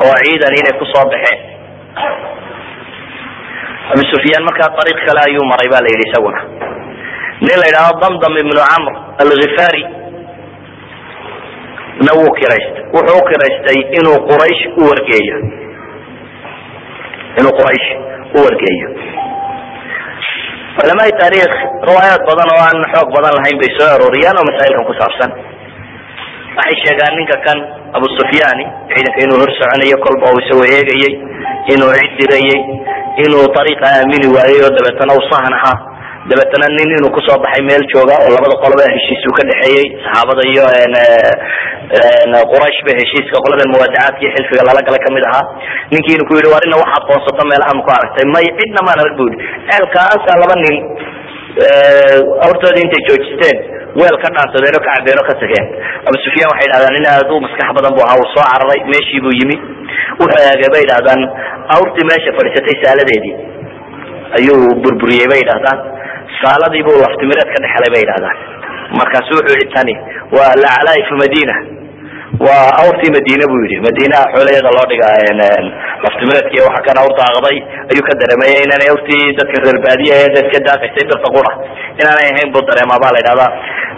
oo ciidan inay ku soo baxeen. Abu sufyaan markaa ariiq kale ayuu maray ba la yidhi isaguna. Nin la yidhahdo damdam ibnu camr alghifari na wuu kiraystay wuxuu u kiraystay inuu quraysh u wargeeyo inuu quraysh u wargeeyo. Culamaai taarikh riwaayaad badan oo aan xoog badan lahayn bay soo arooriyaan oo masaa'ilkan ku saabsan. Waxay sheegaan ninka kan abu sufyaani ciidanka inuu hor soconayo kolba uu isagoo eegayey inuu cid dirayey inuu ariiqa aamini waayey oo dabeetana u sahan ahaa dabeetana nin inuu ku soo baxay meel jooga oo labada qoloba heshiisuu ka dhexeeyey saxaabada iyo quraysh ba heshiiska qoladan muwaadacaadka iyo xilfiga lala galay ka mid ahaa. Ninkii inuu ku yidhi war ina waxaad qoonsato meelaha ma ku aragtay. May cidna maan arag bu yidhi ceelkaasa laba nin hortoodii intay joojisteen weel ka dhaansadeen oo ka cabeen oo ka tageen. Abu sufyaan waxay yidhahdaan nin aad u maskax badan bu ahaa uu soo cararay meeshii buu yimi. Wuxuu eegay bay yidhahdaan awrtii meesha fadhiisatay saaladeedii. Ayuu burburiyey bay yidhahdaan saaladii buu laftimireed ka dhexelay bay yidhahdaan. Markaasu wuxuu yihi tani waa lacalaaif madina waa awrtii madiine bu yidhi. Madiinaha xoolaheeda loo dhiga laftimireedki kan awrta aqday ayuu ka dareemaya inaanay awrtii dadka reer baadiya ee dadka daaqaysay birta qura inaanay ahayn buu dareemaa ba la yidhahdaa.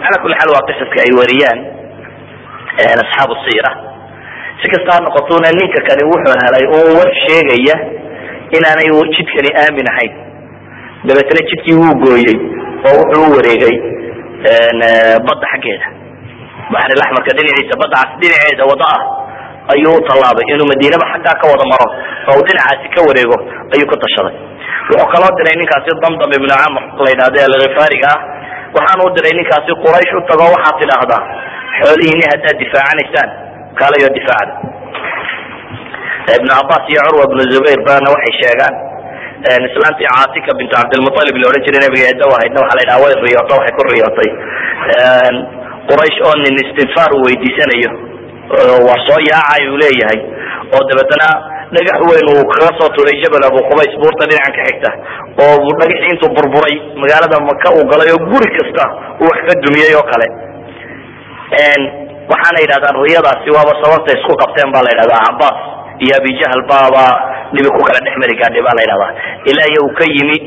Ala kuli xaal waa qisaska ay wariyaan asxaabu siira. Si kasta noqotuna ninka kani wuxuu helay un war sheegaya inaanay jidkani aamin ahayn dabeetana jidkii wuu gooyey oo wuxuu u wareegay badda xaggeeda. Baxrilaxmarka dhinaciisa badda cas dhinaceeda wado ah ayuu u tallaabay inuu madiinaba xaggaa ka wada maro oo uu dhinacaasi ka wareego ayuu ku tashaday. Wuxuu kaloo diray ninkaasi damdam ibnu camr la yidhahdo alkhifaariga ah. Waxaanu u diray ninkaasi quraysh u tago waxaad tidhaahdaa xoolihiini haddaad difaacanaysaan kaalayo difaacda. Ibnu cabaas iyo curwa ibnu zubayr bana waxay sheegaan islaantii caatika bintu cabdilmualib la odhan jiray nabiga eedaw ahaydna waxaa la yidhaha way riyooto waxay ku riyootay. Quraysh oo nin istinfaar uu weydiisanayo waa soo yaacay uu leeyahay oo dabeetana dhagax weyn uu kaga soo turay jabal abu qubays buurta dhinacan ka xigta oo dhagaxii intuu burburay magaalada maka uu galay oo guri kasta uu wax ka dumiyey oo kale. Waxaana yidhahdaan riyadaasi waaba sababta isku qabteen baa la yidhahdaa cabaas iyo abijahl baaba dhibi ku kala dhex mari gaadhay baa la yidhahdaa. Ilaa iyo uu ka yimi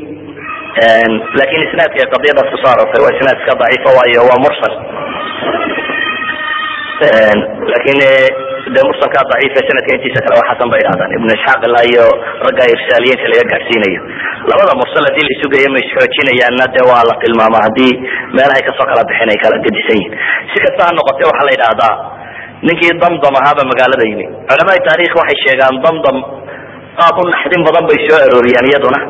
laakiin isnaadka qadiyadaas ku soo aroortay waa isnaad iska daciifa waayo waa mursal. Lakin de mursalka daciifa sanadka intiisa kale waa xasan bay idhahdaan ibnu isxaaq ilaa iyo ragga irsaaliyiinta laga gaadhsiinayo. Labada mursal haddii la isugayo ma isxoojinayaanna de waa la tilmaama haddii meelahay ka soo kala bixin ay kala gedisan yihiin si kasta ha noqotee waxaa la yidhaahdaa ninkii damdam ahaaba magaalada yimi. Culamada taarikh waxay sheegaan damdam qaab u naxdin badan bay soo arooriyaan iyaduna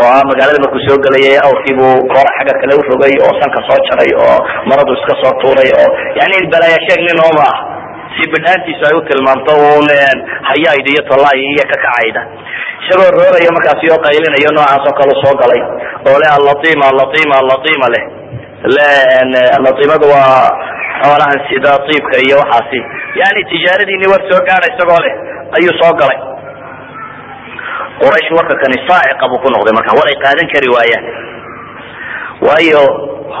oo ah magaalada markuu soo gelayay awrkiibuu koora xagga kale urogay oo sanka soo jaray oo maradu iska soo tuuray oo yani balaaya sheeg nin oo maaha si bidhaantiisu ay u tilmaamto un hayayd iyo tolay iyo kakacayda isagoo rooraya markaasi oo qaylinayo noocaas oo kale soo galay oo le allatima allatima allatima leh. Le allatimadu waa xoolahan sida iibka iyo waxaasi. Yani tijaaradiini war soo gaada isagoo leh ayuu soo galay quraysh warka kani saaciqa buu ku noqday marka war ay qaadan kari waayaan waayo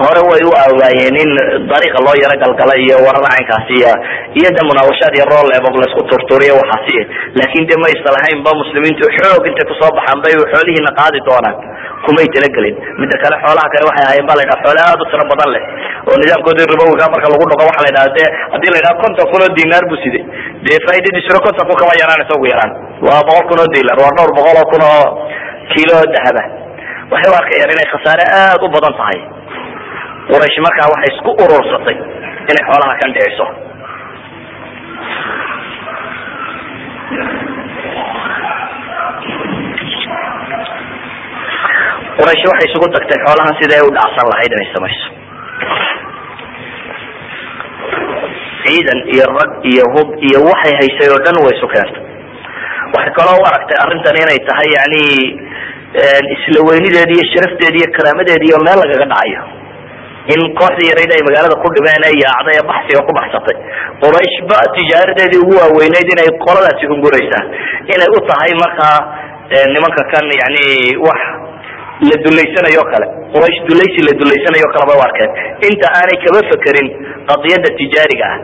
hore way u awaayeen in dariiqa loo yaro galgalay iyo warar caynkaasi iyo de munaawashaad iyo roolleebab la isku turturiyo waxaasi laakin de ma islahayn ba muslimiintu xoog intay ku soo baxaan bay xoolihiina qaadi doonaan. Kumay talagelin mida kale xoolaha kale waxay ahayen ba la ydhaha xoole aad u tiro badan leh. Oo nidaamkoodii ribowiga marka lagu dhaqo waxa la ydhaha de haddii la ydhaha konton kun oo dinaar buu siday dee faaidadiisuna konton kun kama yaraanaysa ugu yaraan. Waa boqol kun oo dilar waa dhowr boqol oo kun oo kiilo dahaba waxay u arkayaan inay khasaare aad u badan tahay. Quraysh markaa waxay isku urursatay inay xoolaha kan dhiciso quraysh waxay isugu tagtay xoolahan siday u dhacsan lahayd inay samayso. Ciidan iyo rag iyo hub iyo waxay haysay oo dhan way isu keentay waxay kaloo u aragtay arrintan inay tahay yani isla weynideedi iyo sharafteedi iyo karaamadeedi iyo meel lagaga dhacayo. In kooxdii yarayd ay magaalada ku dhibeen ee yaacday ee baxsiga ku baxsatay. Quraysh ba tijaaradeedii ugu waaweyneyd inay qoladaasi hunguraysaa inay u tahay markaa nimanka kan yani wax la dulaysanayo kale. Quraysh dulaysi la dulaysanayo kale bay u arkeen. Inta aanay kaba fekerin qadiyada tijaariga ah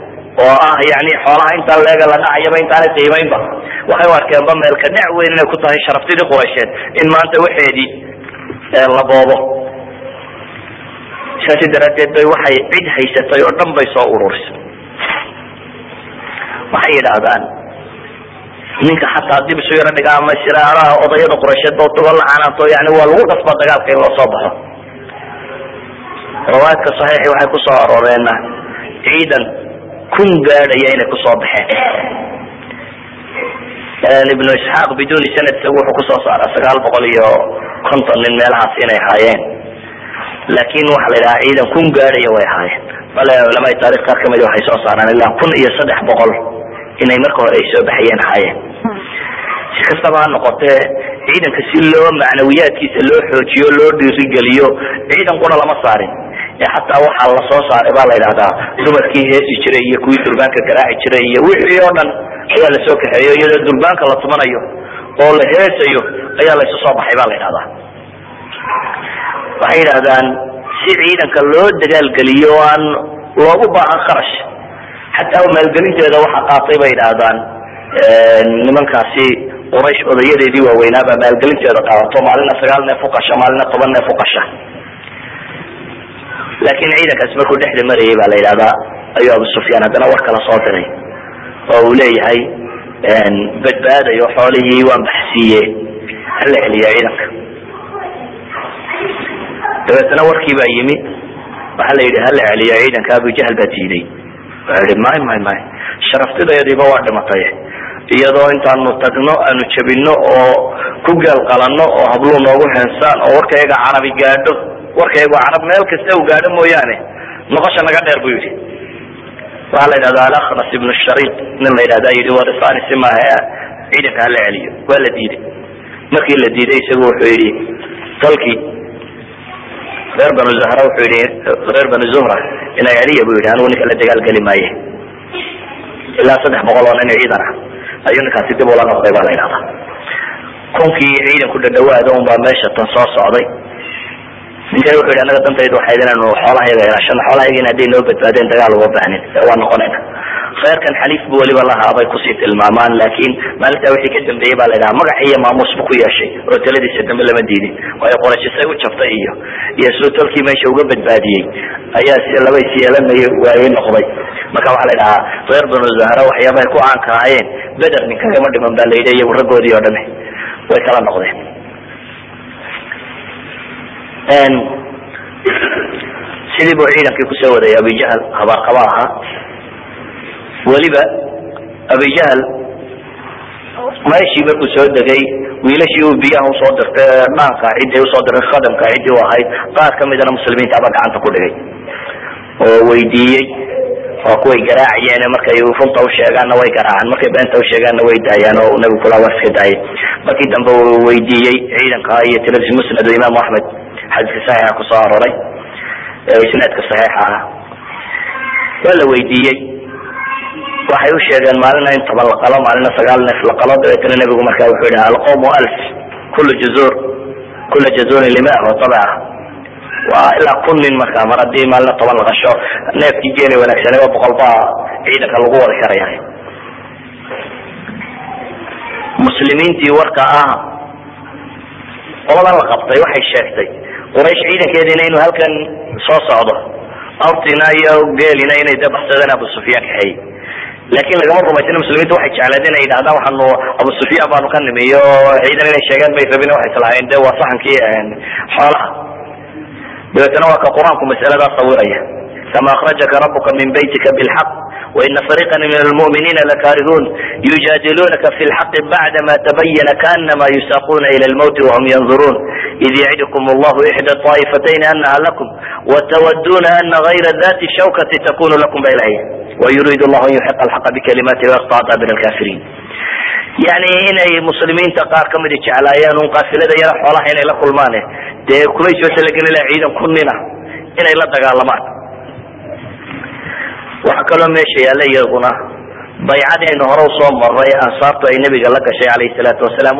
oo ah yani xoolaha intaa leega la dhacayaba intaanay qiimaynba waxay u arkeenba meelka dhac weyn inay ku tahay sharaftidii quraysheed. In maanta waxeedii la boobo. Saasi daraadeed bay waxay cid haysatay oo dhan bay soo ururisay waxay yidhaahdaan ninka xataa dib isu yaro dhiga ama siraaraha odayada quraysheed ba tago lacanaato yani waa lagu dhasba dagaalka in loo soo baxo. Rawaayadka saxiixi waxay ku soo arooreen ciidan kun gaadhaya inay ku soo baxeen. Ibnu isxaaq biduni sanad isagu wuxuu ku soo saara sagaal boqol iyo konton nin meelahaas inay haayeen laakin waxa la yidhaha ciidan kun gaadhaya way ahaayeen. Bale culamada taarikh qaar ka mid waxay soo saaraan ilaa kun iyo saddex boqol inay marka hore ay soo baxayeen ahaayeen. Si kastaba ha noqotee ciidanka si loo macnawiyaadkiisa loo xoojiyo loo dhiirigeliyo ciidan qura lama saarin xataa waxaa la soo saaray baa la yidhahdaa dumarkii heesi jiray iyo kuwii durbaanka garaaci jiray iyo wixii oo dhan ayaa la soo kaxeeyo iyadoo durbaanka la tumanayo oo la heesayo ayaa laysu soo baxay ba la yidhahdaa waxay yidhahdaan si ciidanka loo dagaalgeliyo o aan loogu baahan kharash xataa maalgelinteeda waxa qaatay bay yidhaahdaan. Nimankaasi quraysh odayadeedii waaweynaabaa maalgelinteeda qaadato. Maalina sagaal neef uqasha maalina toban neef uqasha laakin ciidankaasi markuu dhexda marayay baa la yidhahdaa ayuu abu sufyaan haddana war kala soo diray oo uu leeyahay badbaadayo xoolihii waan baxsiiye hala celiya ciidanka. Dabeetana warkii baa yimi waxaa la yidhi hala celiya ciidanka abujahl baa diiday. Ihi may may may sharaftidayadiiba waa dhimatay iyadoo intaanu tagno aanu jabino oo ku geel qalanno oo habluu noogu heensaan oo warkayaga carabi gaadho warkayagu carab meel kasta u gaadho mooyaane. Noqosha naga dheer buu yidhi. Waxaa la yidhahda alaknas ibnu shariid. Nin la yidhahda yidhi warisani si maaha ciidanka hala celiyo. Waa la diiday. Markii la diiday isagu wuxuu yidhi tolkii reer banu zahra wuxuu yidhi reer banu zuhra ina celiya buu yidhi anigu ninka la dagaalgeli maaye. Ilaa saddex boqol oo nin ciidan ah ayuu ninkaasi dib ula noqday baa la yidhahdaa. Kunkii ciidanku dhadhawaada un baa meesha tan soo socday ninkani wuxu yidhi anaga dantaydu waxayd inaanu xoolahayaga ilaashano xoolahayagina hadday noo badbaadeen dagaal uma baahnin waa noqonayna kheyrkan xaliif bu weliba lahaa bay ku sii tilmaamaan laakiin maalintaa wixii ka dambeeyey baa la yidhaha magac iyo maamuus bu ku yeeshay oo taladiisa dambe lama diidin. Waayo qorashisay u jabtay iyo iyo suu tolkii meesha uga badbaadiyey ayaa si laba isyeelanay waayey noqday. Marka waxaa la yidhahaa reer banu zahra waxyaabahay ku caanka ahaayeen beder ninkagama dhiman baa la yidhi iyagu raggoodii oo dhame way kala noqdeen sidii buu ciidankii ku soo wadayay abijahl habaarqaba ahaa weliba abijahl meeshii markuu soo degay wiilashii uu biyaha u soo dirtay dhaanka ciddii u soo diray khadamka ciddii u ahayd qaar kamidana muslimiinta aba gacanta ku dhigay. Oo weydiiyey waa kuway garaacayeen markay runta usheegaanna way garaacaan markay beenta usheegaanna way daayaan oo nabigu kula waa iska daayay markii dambe weydiiyey ciidanka iyo tiradiis musnad o imaamu axmed xadiiska saxiixa ku soo aroray isnaadka saxiixa ah. Waa la weydiiyey. Waxay u sheegeen maalina in toban la qalo maalina sagaal neef la dabeetana nebigu markaa wuxuu yihi alqawmu alf kula jazur kula jazurin lima wa tabaca waa ilaa kun nin markaa mar haddii maalina toban la neefkii geeli wanaagsanaba boqol baa ciidanka lagu wadi karaya muslimiintii warka ah qoladan la qabtay waxay sheegtay quraysh ciidankeediina inuu halkan soo socdo. Awrtina iyo geelina inay dabaxsadeen abu sufyaan kaxeeyey laakin lagama rumaysana muslimiinta waxay jecleed inay yidhahdaan waxaanu abu sufyaan baanu ka nimi iyo ciidan inay sheegaan may rabin waxay islahaayeen de waa saxankii xoolaha. Dabeetana waa ka qur'aanku masaladaa sawiraya. Kama akrajaka rabuka min baytika bilxaq fariiqa min almu'miniina lakaarihuun yujaadilunaka fi lxaqi bacdama tabayana kaanama yusaaquna ila lmawti wahum yanduruun id yacidukum allahu ixda طaa'ifatayn anaha lakum watawaduna ana gayra dati shawkati takunu lakum ba ilahy wayuriid llahu an yuxiqa alxaqa bikalimati wayaqطaca daabir alkafiriin yani inay muslimiinta qaar kamidi jeclaayeen un qaafilada yara xoolaha inay la kulmaan dee kumay soo talagelin ciidan kunina inay la dagaalamaan waxa kaloo meesha yaalla iyaguna. Baycadii aynu hore u soo maray ansaartu ay nebiga la gashay calayhi salaatu wasalaam